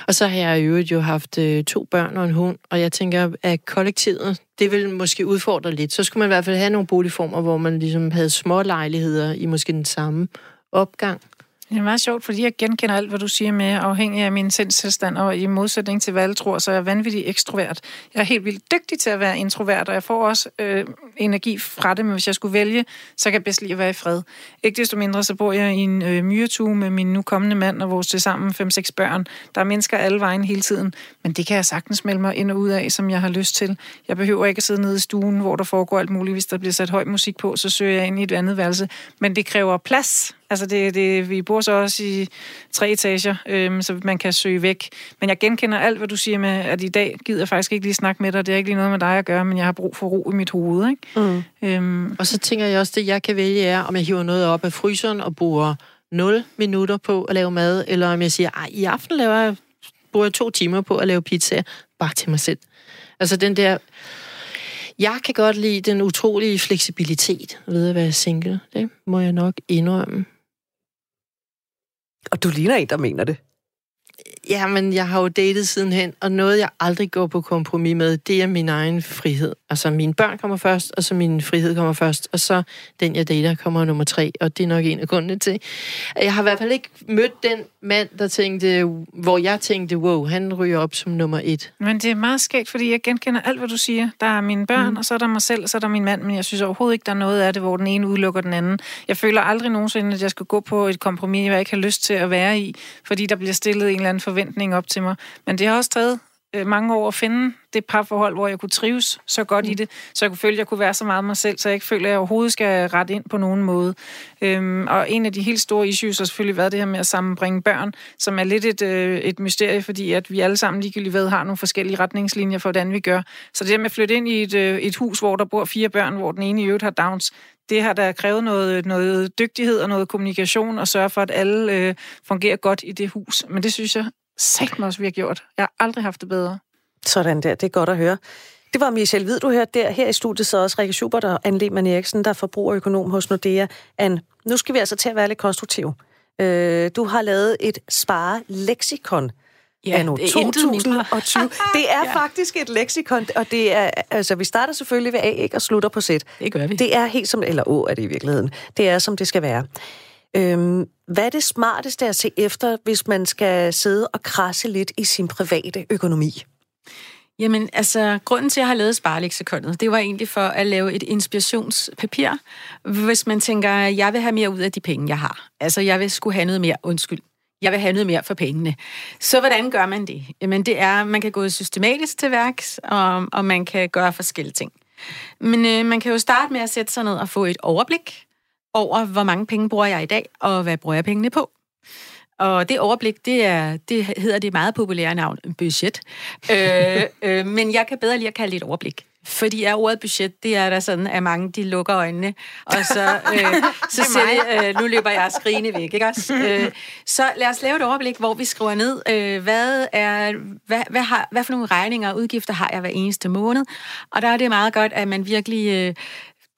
Og så har jeg i øvrigt jo haft øh, to børn og en hund, og jeg tænker, at kollektivet, det vil måske udfordre lidt. Så skulle man i hvert fald have nogle boligformer, hvor man ligesom havde små lejligheder i måske den samme opgang. Det er meget sjovt, fordi jeg genkender alt, hvad du siger med, afhængig af min sindstilstand, og i modsætning til, hvad alle tror, så er jeg vanvittig ekstrovert. Jeg er helt vildt dygtig til at være introvert, og jeg får også øh, energi fra det, men hvis jeg skulle vælge, så kan jeg bedst lide at være i fred. Ikke desto mindre, så bor jeg i en øh, myretue med min nu kommende mand og vores tilsammen 5-6 børn. Der er mennesker alle vejen hele tiden, men det kan jeg sagtens melde mig ind og ud af, som jeg har lyst til. Jeg behøver ikke at sidde nede i stuen, hvor der foregår alt muligt. Hvis der bliver sat høj musik på, så søger jeg ind i et andet værelse. Men det kræver plads, Altså, det, det, vi bor så også i tre etager, øhm, så man kan søge væk. Men jeg genkender alt, hvad du siger med, at i dag gider jeg faktisk ikke lige snakke med dig. Det er ikke lige noget med dig at gøre, men jeg har brug for ro i mit hoved. Ikke? Mm. Øhm. Og så tænker jeg også, det jeg kan vælge er, om jeg hiver noget op af fryseren og bruger 0 minutter på at lave mad, eller om jeg siger, at i aften laver jeg, bruger jeg to timer på at lave pizza, bare til mig selv. Altså den der jeg kan godt lide den utrolige fleksibilitet ved at være single. Det må jeg nok indrømme. Og du ligner en, der mener det. Ja, men jeg har jo datet sidenhen, og noget, jeg aldrig går på kompromis med, det er min egen frihed. Altså, mine børn kommer først, og så min frihed kommer først, og så den, jeg dater, kommer nummer tre, og det er nok en af grundene til. Jeg har i hvert fald ikke mødt den mand, der tænkte, hvor jeg tænkte, wow, han ryger op som nummer et. Men det er meget skægt, fordi jeg genkender alt, hvad du siger. Der er mine børn, mm. og så er der mig selv, og så er der min mand, men jeg synes overhovedet ikke, der er noget af det, hvor den ene udelukker den anden. Jeg føler aldrig nogensinde, at jeg skal gå på et kompromis, jeg ikke har lyst til at være i, fordi der bliver stillet en eller anden forventning op til mig. Men det har også taget øh, mange år at finde det parforhold, hvor jeg kunne trives så godt mm. i det, så jeg kunne føle, at jeg kunne være så meget mig selv, så jeg ikke føler, at jeg overhovedet skal rette ind på nogen måde. Øhm, og en af de helt store issues har selvfølgelig været det her med at sammenbringe børn, som er lidt et, øh, et mysterie, fordi at vi alle sammen ligegyldigt ved har nogle forskellige retningslinjer for, hvordan vi gør. Så det her med at flytte ind i et, øh, et hus, hvor der bor fire børn, hvor den ene i øvrigt har Downs, det har der krævet noget, noget dygtighed og noget kommunikation og sørge for, at alle øh, fungerer godt i det hus. Men det synes jeg sagt mig også, vi har gjort. Jeg har aldrig haft det bedre. Sådan der, det er godt at høre. Det var Michelle Hvid, du hørte der. Her i studiet så også Rikke Schubert og Anne Lehmann Eriksen, der er forbrugerøkonom hos Nordea. Anne, nu skal vi altså til at være lidt konstruktive. Øh, du har lavet et spare-leksikon. Ja, anno det er 2020. Det er ja. faktisk et leksikon, og det er, altså, vi starter selvfølgelig ved A, ikke, og slutter på Z. Det gør vi. Det er helt som, eller Å er det i virkeligheden. Det er, som det skal være. Øhm, hvad er det smarteste at se efter, hvis man skal sidde og krasse lidt i sin private økonomi? Jamen, altså, grunden til, at jeg har lavet spareleksikonet, det var egentlig for at lave et inspirationspapir, hvis man tænker, jeg vil have mere ud af de penge, jeg har. Altså, jeg vil skulle have noget mere, undskyld, jeg vil have noget mere for pengene. Så hvordan gør man det? Jamen, det er, man kan gå systematisk til værks, og, og man kan gøre forskellige ting. Men øh, man kan jo starte med at sætte sig ned og få et overblik over, hvor mange penge bruger jeg i dag, og hvad bruger jeg pengene på. Og det overblik, det, er, det hedder det meget populære navn, budget. øh, øh, men jeg kan bedre lige at kalde det et overblik. Fordi er ordet budget, det er der sådan, at mange de lukker øjnene, og så, øh, så siger de, øh, nu løber jeg skrigende væk, ikke også? Øh, så lad os lave et overblik, hvor vi skriver ned, øh, hvad, er, hvad, hvad, har, hvad for nogle regninger og udgifter har jeg hver eneste måned, og der er det meget godt, at man virkelig øh,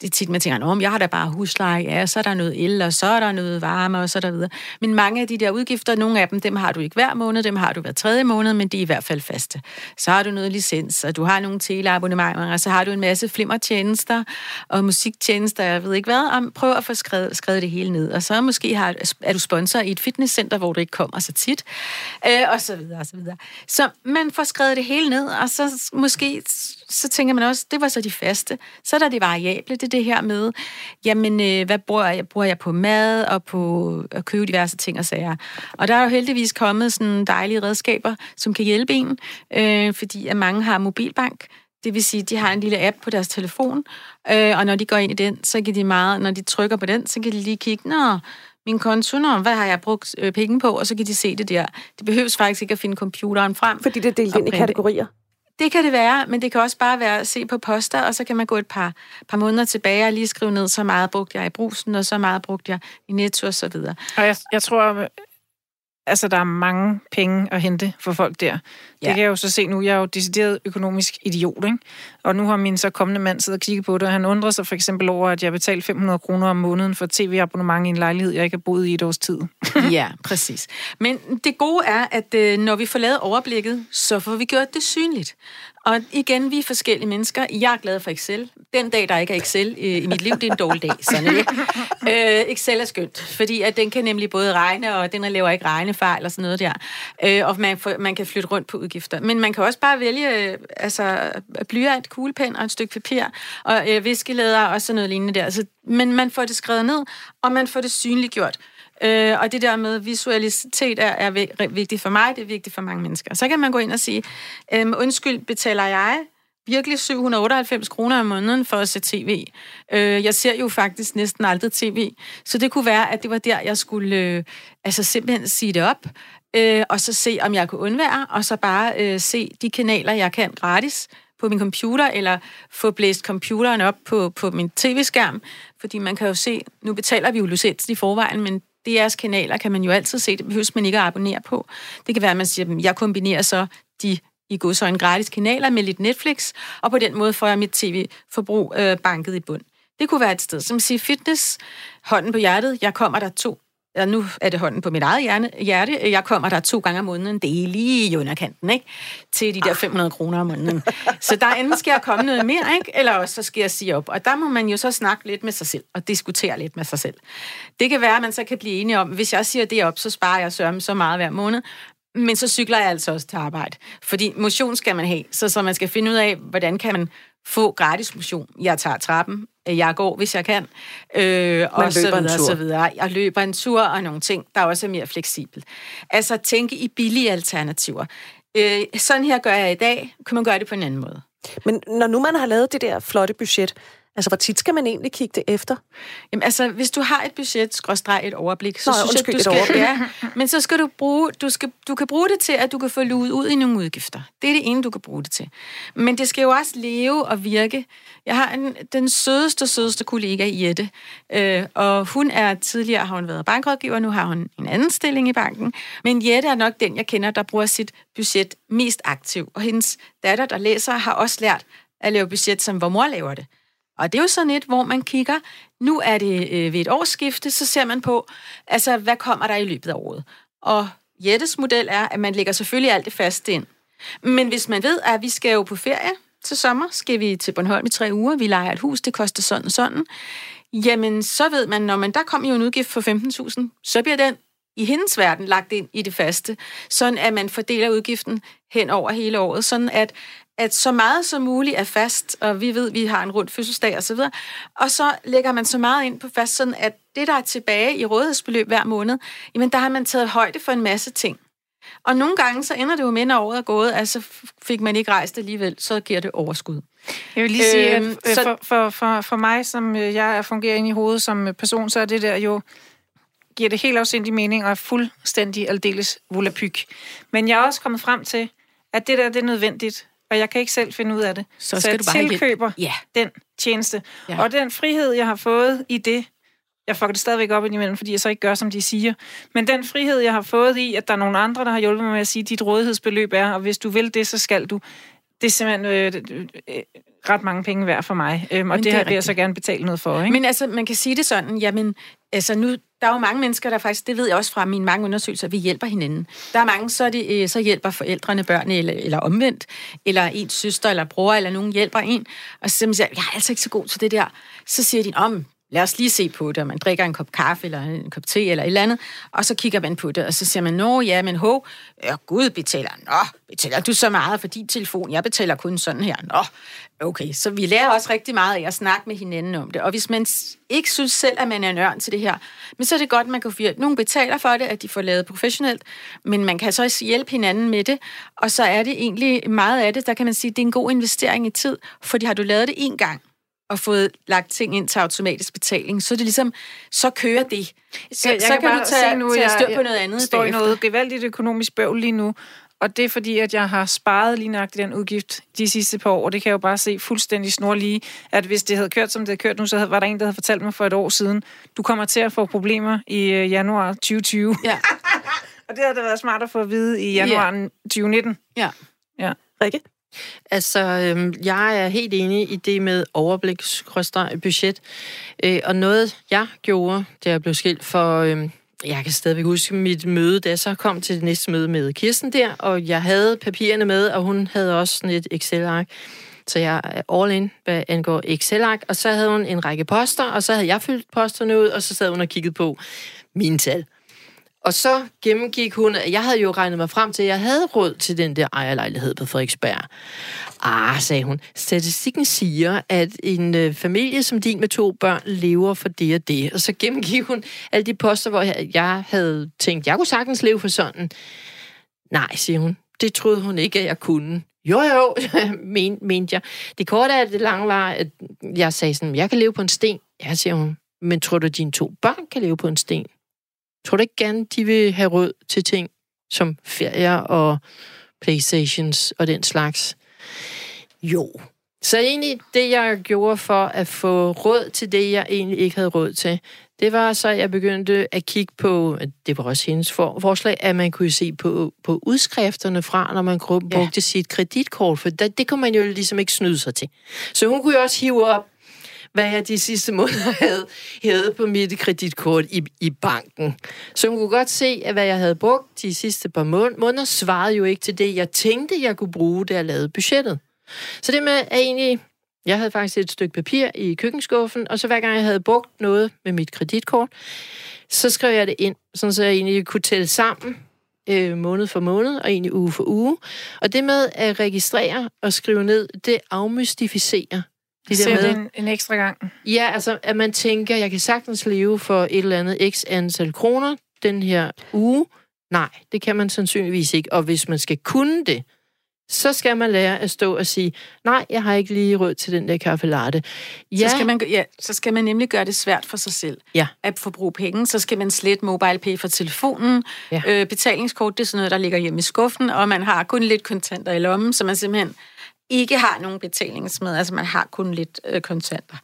det er tit, man tænker, om jeg har da bare husleje, ja, så er der noget el, og så er der noget varme, og så der videre. Men mange af de der udgifter, nogle af dem, dem har du ikke hver måned, dem har du hver tredje måned, men de er i hvert fald faste. Så har du noget licens, og du har nogle teleabonnementer, og så har du en masse flimmertjenester og musiktjenester, jeg ved ikke hvad, og prøv at få skrevet, skrevet det hele ned. Og så måske har, er du sponsor i et fitnesscenter, hvor du ikke kommer så tit, øh, og så videre, og så videre. Så man får skrevet det hele ned, og så måske så tænker man også, det var så de faste. Så er der det variable, det er det her med, jamen, øh, hvad bruger jeg? Bruger jeg på mad og på at købe diverse ting og sager? Og der er jo heldigvis kommet sådan dejlige redskaber, som kan hjælpe en, øh, fordi at mange har mobilbank, det vil sige, at de har en lille app på deres telefon, øh, og når de går ind i den, så kan de meget, når de trykker på den, så kan de lige kigge, nå, min konto, nå, hvad har jeg brugt øh, penge på, og så kan de se det der. Det behøves faktisk ikke at finde computeren frem. Fordi det er delt ind i kategorier? Det kan det være, men det kan også bare være at se på poster, og så kan man gå et par, par måneder tilbage og lige skrive ned, så meget brugte jeg i brusen, og så meget brugte jeg i netto og så videre. Og jeg, jeg tror, øh, altså, der er mange penge at hente for folk der. Ja. Det kan jeg jo så se nu. Jeg er jo decideret økonomisk idiot, ikke? Og nu har min så kommende mand siddet og kigget på det, og han undrer sig for eksempel over, at jeg betaler 500 kroner om måneden for tv-abonnement i en lejlighed, jeg ikke har boet i et års tid. ja, præcis. Men det gode er, at øh, når vi får lavet overblikket, så får vi gjort det synligt. Og igen, vi er forskellige mennesker. Jeg er glad for Excel. Den dag, der ikke er Excel øh, i mit liv, det er en dårlig dag. Sådan det. Øh, Excel er skønt, fordi at den kan nemlig både regne, og den laver ikke regnefejl og sådan noget der. Øh, og man, får, man kan flytte rundt på udgifter. Men man kan også bare vælge øh, altså, blyant, kuglepen og et stykke papir, og øh, viskelæder og sådan noget lignende der. Altså, men man får det skrevet ned, og man får det synliggjort. Øh, og det der med visualitet er, er vigtigt for mig, det er vigtigt for mange mennesker. Så kan man gå ind og sige, øh, undskyld, betaler jeg virkelig 798 kroner om måneden for at se tv. Øh, jeg ser jo faktisk næsten aldrig tv, så det kunne være, at det var der, jeg skulle øh, altså simpelthen sige det op, øh, og så se, om jeg kunne undvære, og så bare øh, se de kanaler, jeg kan gratis på min computer, eller få blæst computeren op på, på min tv-skærm, fordi man kan jo se, nu betaler vi jo licens i forvejen, men DR's kanaler kan man jo altid se, det behøver man ikke at abonnere på. Det kan være, at man siger, at jeg kombinerer så de i en gratis kanaler med lidt Netflix, og på den måde får jeg mit tv-forbrug øh, banket i bund. Det kunne være et sted, som siger fitness, hånden på hjertet, jeg kommer der to ja, nu er det hånden på mit eget hjerne, hjerte. Jeg kommer der to gange om måneden. Det er lige i underkanten, ikke? Til de der 500 kroner om måneden. Så der enten skal jeg komme noget mere, ikke? Eller også så skal jeg sige op. Og der må man jo så snakke lidt med sig selv og diskutere lidt med sig selv. Det kan være, at man så kan blive enige om, hvis jeg siger det op, så sparer jeg sørme så meget hver måned. Men så cykler jeg altså også til arbejde. Fordi motion skal man have, så, så man skal finde ud af, hvordan kan man få gratis motion. Jeg tager trappen, jeg går, hvis jeg kan, øh, og så videre, så videre. Jeg løber en tur og nogle ting, der også er mere fleksibelt. Altså tænke i billige alternativer. Øh, sådan her gør jeg i dag, kan man gøre det på en anden måde. Men når nu man har lavet det der flotte budget, Altså, hvor tit skal man egentlig kigge det efter? Jamen, altså, hvis du har et budget, skråstreg et overblik, så Nå, synes undskyld, jeg, du skal... Ja, men så skal du bruge... Du, skal, du kan bruge det til, at du kan få luet ud i nogle udgifter. Det er det ene, du kan bruge det til. Men det skal jo også leve og virke. Jeg har en, den sødeste, sødeste kollega, Jette, øh, og hun er tidligere har hun været bankrådgiver, nu har hun en anden stilling i banken. Men Jette er nok den, jeg kender, der bruger sit budget mest aktivt. Og hendes datter, der læser, har også lært at lave budget, som hvor mor laver det. Og det er jo sådan et, hvor man kigger, nu er det øh, ved et årsskifte, så ser man på, altså hvad kommer der i løbet af året. Og Jettes model er, at man lægger selvfølgelig alt det fast ind. Men hvis man ved, at vi skal jo på ferie til sommer, skal vi til Bornholm i tre uger, vi leger et hus, det koster sådan og sådan, jamen så ved man, når man der kommer jo en udgift for 15.000, så bliver den i hendes verden lagt ind i det faste, sådan at man fordeler udgiften hen over hele året, sådan at, at så meget som muligt er fast, og vi ved, at vi har en rund fødselsdag osv., og, og så lægger man så meget ind på fast, sådan at det, der er tilbage i rådighedsbeløb hver måned, jamen der har man taget højde for en masse ting. Og nogle gange, så ender det jo med, når året er gået, altså fik man ikke rejst alligevel, så giver det overskud. Jeg vil lige sige, at øhm, så... for, for, for, for mig, som øh, jeg fungerer ind i hovedet som person, så er det der jo giver det helt afsindig mening og er fuldstændig aldeles volapyk. Men jeg er også kommet frem til, at det der det er nødvendigt og jeg kan ikke selv finde ud af det. Så, skal så jeg du bare tilkøber ja. den tjeneste. Ja. Og den frihed, jeg har fået i det, jeg får det stadigvæk op indimellem, fordi jeg så ikke gør, som de siger. Men den frihed, jeg har fået i, at der er nogle andre, der har hjulpet mig med at sige, at dit rådighedsbeløb er, og hvis du vil det, så skal du. Det er simpelthen øh, øh, ret mange penge værd for mig, øhm, og det, det har jeg så gerne betale noget for. Ikke? Men altså, man kan sige det sådan, jamen, altså nu, der er jo mange mennesker, der faktisk, det ved jeg også fra mine mange undersøgelser, vi hjælper hinanden. Der er mange, så, de, øh, så hjælper forældrene børnene, eller, eller omvendt, eller ens søster eller bror, eller nogen hjælper en, og så siger jeg er altså ikke så god til det der. Så siger de, om, lad os lige se på det, og man drikker en kop kaffe eller en kop te eller et eller andet, og så kigger man på det, og så siger man, nå ja, men ho, ja, Gud betaler, nå, betaler du så meget for din telefon, jeg betaler kun sådan her, nå, okay, så vi lærer også rigtig meget af at snakke med hinanden om det, og hvis man ikke synes selv, at man er en ørn til det her, men så er det godt, at man kan få, nogen betaler for det, at de får lavet professionelt, men man kan så også hjælpe hinanden med det, og så er det egentlig meget af det, der kan man sige, det er en god investering i tid, fordi har du lavet det en gang, og fået lagt ting ind til automatisk betaling, så er det ligesom, så kører det. Så, jeg, jeg så kan, kan du tage, nu, tage styr på noget andet Jeg står i noget gevaldigt økonomisk bøvl lige nu, og det er fordi, at jeg har sparet lige nøjagtigt den udgift de sidste par år, og det kan jeg jo bare se fuldstændig snorlige, at hvis det havde kørt, som det havde kørt nu, så var der en, der havde fortalt mig for et år siden, du kommer til at få problemer i øh, januar 2020. Ja. Og det har da været smart at få at vide i januar ja. 2019. Ja. Ja. Rikke? Altså, øhm, jeg er helt enig i det med overblik, budget. Øh, og noget, jeg gjorde, da jeg blev skilt for... Øhm, jeg kan stadigvæk huske mit møde, da jeg så kom til det næste møde med Kirsten der, og jeg havde papirerne med, og hun havde også sådan et Excel-ark. Så jeg er all in, hvad angår Excel-ark, og så havde hun en række poster, og så havde jeg fyldt posterne ud, og så sad hun og kiggede på mine tal. Og så gennemgik hun, jeg havde jo regnet mig frem til, at jeg havde råd til den der ejerlejlighed på Frederiksberg. Ah, sagde hun, statistikken siger, at en øh, familie som din med to børn lever for det og det. Og så gennemgik hun alle de poster, hvor jeg, jeg havde tænkt, jeg kunne sagtens leve for sådan. Nej, siger hun, det troede hun ikke, at jeg kunne. Jo, jo, men, mente jeg. Det korte af det lange var, at jeg sagde sådan, jeg kan leve på en sten. Ja, siger hun, men tror du, at dine to børn kan leve på en sten? Tror du ikke gerne, de vil have råd til ting som ferier og Playstations og den slags? Jo. Så egentlig det, jeg gjorde for at få råd til det, jeg egentlig ikke havde råd til, det var så, at jeg begyndte at kigge på, det var også hendes for, forslag, at man kunne se på, på udskrifterne fra, når man brugte ja. sit kreditkort, for det, det kunne man jo ligesom ikke snyde sig til. Så hun kunne jo også hive op hvad jeg de sidste måneder havde hævet på mit kreditkort i, i banken. Så hun kunne godt se, at hvad jeg havde brugt de sidste par måneder, svarede jo ikke til det, jeg tænkte, jeg kunne bruge, da jeg lavede budgettet. Så det med at egentlig... Jeg havde faktisk et stykke papir i køkkenskuffen, og så hver gang jeg havde brugt noget med mit kreditkort, så skrev jeg det ind, så jeg egentlig kunne tælle sammen øh, måned for måned, og egentlig uge for uge. Og det med at registrere og skrive ned, det afmystificerer de der med, en, en ekstra gang. Ja, altså, at man tænker, jeg kan sagtens leve for et eller andet x antal kroner den her uge. Nej, det kan man sandsynligvis ikke. Og hvis man skal kunne det, så skal man lære at stå og sige, nej, jeg har ikke lige råd til den der kaffe latte. Ja. Så, skal man, ja, så skal man nemlig gøre det svært for sig selv ja. at forbruge penge. Så skal man slette MobilePay fra telefonen. Ja. Øh, betalingskort, det er sådan noget, der ligger hjemme i skuffen, og man har kun lidt kontanter i lommen, så man simpelthen ikke har nogen betalingsmed, altså man har kun lidt øh, kontanter.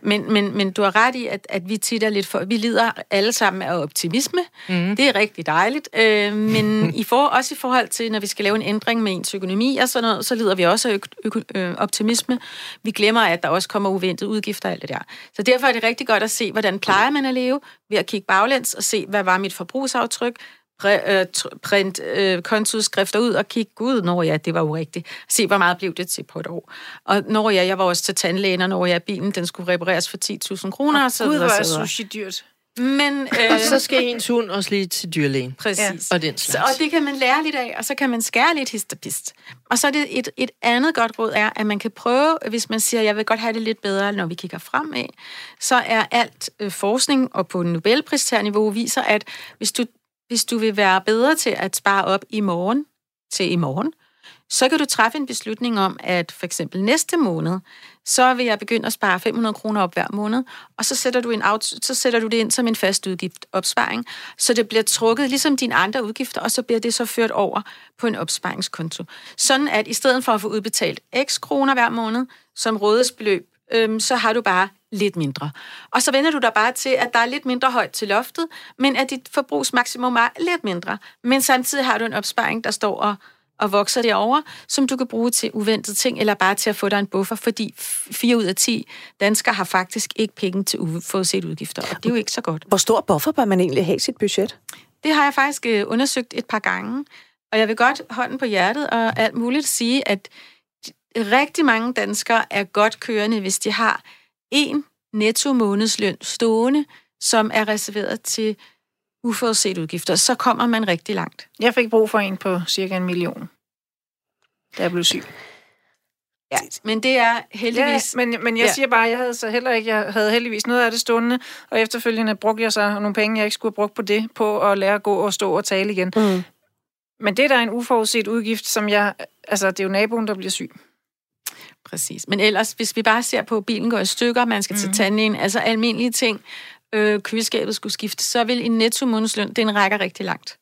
Men, men, men du har ret i, at, at vi tit er lidt for, vi lider alle sammen af optimisme. Mm. Det er rigtig dejligt. Øh, men i for, også i forhold til, når vi skal lave en ændring med ens økonomi og sådan noget, så lider vi også af ø- ø- øh, optimisme. Vi glemmer, at der også kommer uventede udgifter og alt det der. Så derfor er det rigtig godt at se, hvordan plejer man at leve, ved at kigge baglæns og se, hvad var mit forbrugsaftryk, Øh, print øh, kontoudskrifter ud og kigge, gud, når ja, det var urigtigt. Se, hvor meget blev det til på et år. Og når ja, jeg var også til tandlægen, og når ja, bilen den skulle repareres for 10.000 kroner. Og så gud, hvor er sushi dyrt. Men, øh, og så skal ens hund også lige til dyrlægen. Præcis. Ja. Og, den slags. Så, og det kan man lære lidt af, og så kan man skære lidt histopist. Og så er det et, et andet godt råd er, at man kan prøve, hvis man siger, jeg vil godt have det lidt bedre, når vi kigger fremad, så er alt øh, forskning og på Nobelpristærniveau viser, at hvis du hvis du vil være bedre til at spare op i morgen til i morgen, så kan du træffe en beslutning om, at for eksempel næste måned, så vil jeg begynde at spare 500 kroner op hver måned, og så sætter, du en så sætter du det ind som en fast udgift opsparing, så det bliver trukket ligesom dine andre udgifter, og så bliver det så ført over på en opsparingskonto. Sådan at i stedet for at få udbetalt x kroner hver måned som rådighedsbeløb, øhm, så har du bare lidt mindre. Og så vender du dig bare til, at der er lidt mindre højt til loftet, men at dit forbrugsmaksimum er lidt mindre. Men samtidig har du en opsparing, der står og, og vokser derover, som du kan bruge til uventede ting, eller bare til at få dig en buffer, fordi 4 ud af 10 danskere har faktisk ikke penge til uforudset udgifter, og det er jo ikke så godt. Hvor stor buffer bør man egentlig have i sit budget? Det har jeg faktisk øh, undersøgt et par gange, og jeg vil godt hånden på hjertet og alt muligt sige, at rigtig mange danskere er godt kørende, hvis de har en netto månedsløn stående, som er reserveret til uforudset udgifter, så kommer man rigtig langt. Jeg fik brug for en på cirka en million, da jeg blev syg. Ja, men det er heldigvis... Ja, men, men jeg ja. siger bare, jeg havde så heller ikke, jeg havde heldigvis noget af det stående, og efterfølgende brugte jeg så nogle penge, jeg ikke skulle have brugt på det, på at lære at gå og stå og tale igen. Mm. Men det der er en uforudset udgift, som jeg... Altså, det er jo naboen, der bliver syg. Præcis. Men ellers, hvis vi bare ser på, at bilen går i stykker, man skal mm. til mhm. tandlægen, altså almindelige ting, øh, køleskabet skulle skifte, så vil en netto månedsløn, den rækker rigtig langt.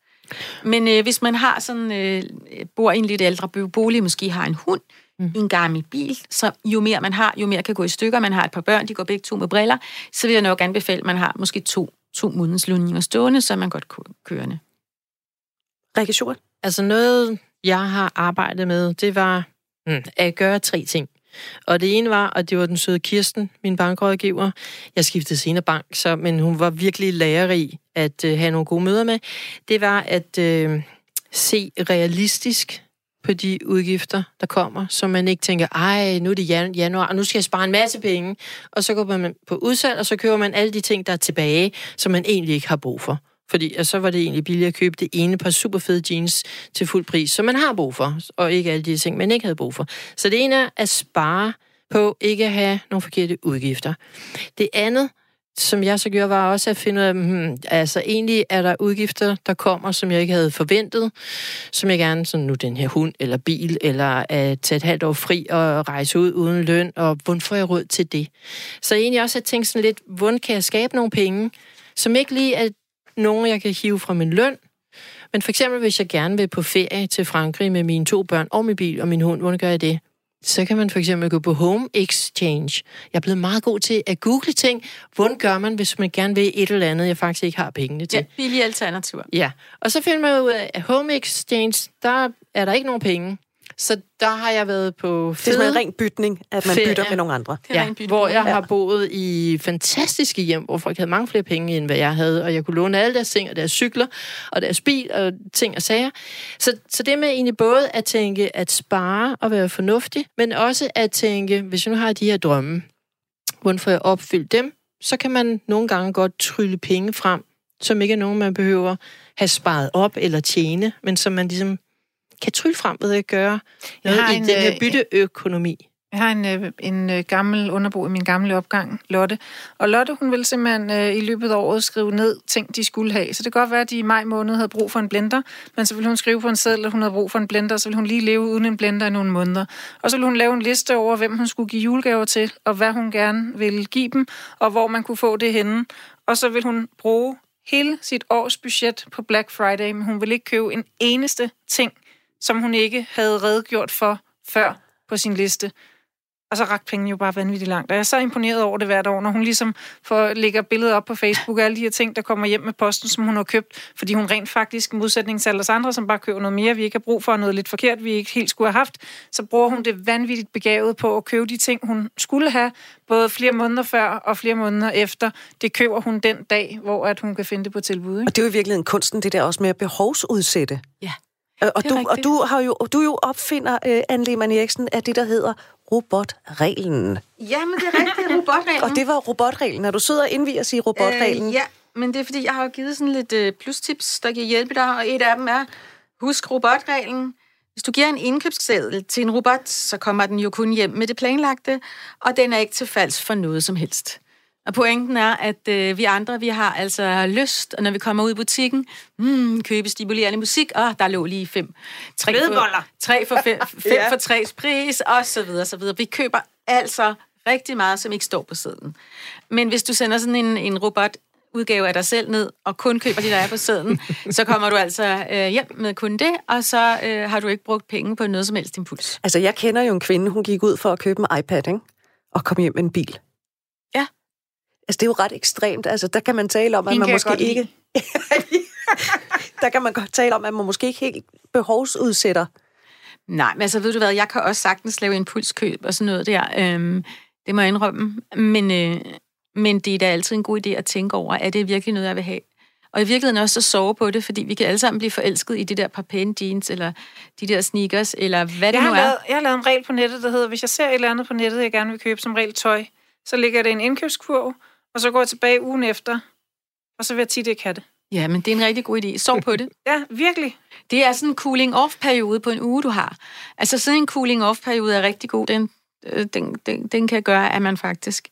Men øh, hvis man har sådan, øh, bor i en lidt ældre bolig, måske har en hund, mm. en gammel bil, så jo mere man har, jo mere kan gå i stykker. Man har et par børn, de går begge to med briller, så vil jeg nok anbefale, at man har måske to, to månedslønninger stående, så er man godt kørende. Rikke Altså noget, jeg har arbejdet med, det var hmm, at gøre tre ting. Og det ene var, at det var den søde Kirsten, min bankrådgiver. Jeg skiftede senere bank, så, men hun var virkelig lærerig at øh, have nogle gode møder med. Det var at øh, se realistisk på de udgifter, der kommer, så man ikke tænker, ej, nu er det jan- januar, og nu skal jeg spare en masse penge. Og så går man på udsalg, og så køber man alle de ting, der er tilbage, som man egentlig ikke har brug for. Fordi og så var det egentlig billigt at købe det ene par super fede jeans til fuld pris, som man har brug for, og ikke alle de ting, man ikke havde brug for. Så det ene er at spare på ikke at have nogle forkerte udgifter. Det andet, som jeg så gjorde, var også at finde ud af, hmm, altså egentlig er der udgifter, der kommer, som jeg ikke havde forventet, som jeg gerne, sådan nu den her hund eller bil, eller at tage et halvt år fri og rejse ud uden løn, og hvordan får jeg råd til det? Så egentlig også at tænke sådan lidt, hvordan kan jeg skabe nogle penge, som ikke lige er nogen, jeg kan hive fra min løn, men for eksempel, hvis jeg gerne vil på ferie til Frankrig med mine to børn og min bil og min hund, hvordan gør jeg det? Så kan man for eksempel gå på Home Exchange. Jeg er blevet meget god til at google ting. Hvordan gør man, hvis man gerne vil et eller andet, jeg faktisk ikke har pengene til? Ja, billige alternativer. Ja, og så finder man ud af, at Home Exchange, der er der ikke nogen penge. Så der har jeg været på fede... Det er en ren bytning, at man ferie. bytter med nogle andre. Ja, hvor jeg har boet i fantastiske hjem, hvor folk havde mange flere penge, end hvad jeg havde, og jeg kunne låne alle deres ting, og deres cykler, og deres bil, og ting og sager. Så, så det med egentlig både at tænke at spare og være fornuftig, men også at tænke, hvis jeg nu har de her drømme, hvordan får jeg opfyldt dem, så kan man nogle gange godt trylle penge frem, som ikke er nogen, man behøver have sparet op eller tjene, men som man ligesom kan trylle frem ved at gøre noget i en, den her øh, bytteøkonomi. Jeg har en, øh, en øh, gammel underbo i min gamle opgang, Lotte. Og Lotte, hun ville simpelthen øh, i løbet af året skrive ned ting, de skulle have. Så det kan godt være, at de i maj måned havde brug for en blender, men så ville hun skrive på en seddel, at hun havde brug for en blender, så ville hun lige leve uden en blender i nogle måneder. Og så ville hun lave en liste over, hvem hun skulle give julegaver til, og hvad hun gerne ville give dem, og hvor man kunne få det henne. Og så ville hun bruge hele sit års budget på Black Friday, men hun ville ikke købe en eneste ting, som hun ikke havde redegjort for før på sin liste. Og så rakte pengene jo bare vanvittigt langt. Og jeg er så imponeret over det hvert år, når hun ligesom får, lægger billeder op på Facebook af alle de her ting, der kommer hjem med posten, som hun har købt. Fordi hun rent faktisk, i modsætning til alle os andre, som bare køber noget mere, vi ikke har brug for, noget lidt forkert, vi ikke helt skulle have haft, så bruger hun det vanvittigt begavet på at købe de ting, hun skulle have, både flere måneder før og flere måneder efter. Det køber hun den dag, hvor at hun kan finde det på tilbud. Ikke? Og det er jo i virkeligheden kunsten, det der også med at behovsudsætte. Ja. Øh, og, du, og du har jo du jo opfinder uh, Anne Lehmann Eriksen af det der hedder robotreglen. Ja, men det er rigtigt, robotreglen. og det var robotreglen. Når du sidder og indviger sig i robotreglen. Øh, ja, men det er fordi jeg har givet sådan lidt uh, plustips, der kan hjælpe dig, og et af dem er husk robotreglen. Hvis du giver en indkøbsseddel til en robot, så kommer den jo kun hjem med det planlagte, og den er ikke til falds for noget som helst. Og pointen er, at øh, vi andre, vi har altså lyst, og når vi kommer ud i butikken, mm, købe stimulerende musik, og der lå lige fem. Tre for, tre for fem, fem ja. for tres pris, og så videre, så videre. Vi køber altså rigtig meget, som ikke står på siden. Men hvis du sender sådan en, en robot udgave af dig selv ned, og kun køber de, der er på sæden, så kommer du altså øh, hjem med kun det, og så øh, har du ikke brugt penge på noget som helst impuls. Altså, jeg kender jo en kvinde, hun gik ud for at købe en iPad, ikke? og kom hjem med en bil. Altså, det er jo ret ekstremt. Altså, der kan man tale om, at man måske ikke... der kan man godt tale om, at man måske ikke helt behovsudsætter. Nej, men altså, ved du hvad, jeg kan også sagtens lave impulskøb og sådan noget der. Øhm, det må jeg indrømme. Men, øh, men det er da altid en god idé at tænke over, er det virkelig noget, jeg vil have? Og i virkeligheden også at sove på det, fordi vi kan alle sammen blive forelsket i de der par pæne jeans, eller de der sneakers, eller hvad det jeg nu er. Lavet, jeg har lavet en regel på nettet, der hedder, hvis jeg ser et eller andet på nettet, jeg gerne vil købe som regel tøj, så ligger det en indkøbskurv, og så går jeg tilbage ugen efter, og så vil jeg tit ikke have det. Ja, men det er en rigtig god idé. Sov på det. ja, virkelig. Det er sådan en cooling-off-periode på en uge, du har. Altså sådan en cooling-off-periode er rigtig god. Den, øh, den, den, den kan gøre, at man faktisk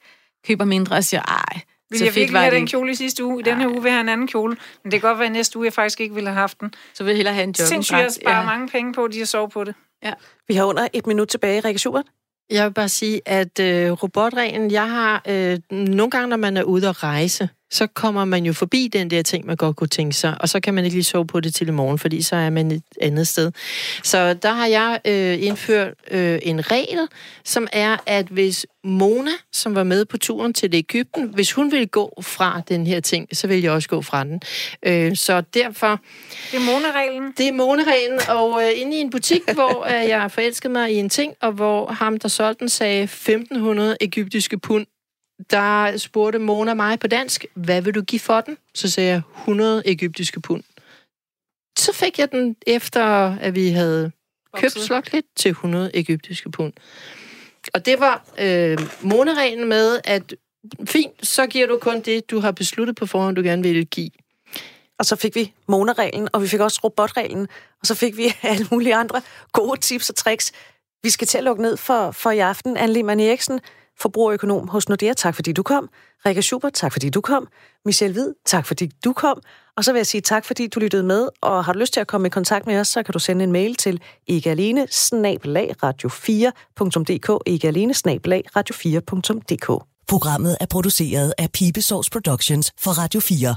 køber mindre og siger, ej, vil jeg virkelig have den kjole i sidste uge? I denne uge vil jeg have en anden kjole. Men det kan godt være, at næste uge jeg faktisk ikke ville have haft den. Så vil jeg hellere have en jogging. Sindssygt at spare ja. mange penge på, at de har sovet på det. Ja. Vi har under et minut tilbage, Rikke Schubert. Jeg vil bare sige, at øh, robotreglen, jeg har øh, nogle gange, når man er ude at rejse, så kommer man jo forbi den der ting, man godt kunne tænke sig, og så kan man ikke lige sove på det til i morgen, fordi så er man et andet sted. Så der har jeg øh, indført øh, en regel, som er, at hvis Mona, som var med på turen til Ægypten, hvis hun ville gå fra den her ting, så vil jeg også gå fra den. Øh, så derfor... Det er Mona-reglen? Det er Mona-reglen, og øh, inde i en butik, hvor øh, jeg forelskede mig i en ting, og hvor ham, der solgte den, sagde 1500 egyptiske pund der spurgte Mona mig på dansk, hvad vil du give for den? Så sagde jeg 100 egyptiske pund. Så fik jeg den efter, at vi havde købt slot til 100 egyptiske pund. Og det var øh, Mona-reglen med, at fint, så giver du kun det, du har besluttet på forhånd, du gerne vil give. Og så fik vi Mona-reglen, og vi fik også robotreglen, og så fik vi alle mulige andre gode tips og tricks. Vi skal til at lukke ned for, for i aften. Anne Lehmann Eriksen, forbrugerøkonom hos Nordea. Tak fordi du kom. Rikke Schubert, tak fordi du kom. Michelle Hvid, tak fordi du kom. Og så vil jeg sige tak, fordi du lyttede med, og har du lyst til at komme i kontakt med os, så kan du sende en mail til ikkealene radio4.dk, ikkealene radio4.dk. Programmet er produceret af Pibesovs Productions for Radio 4.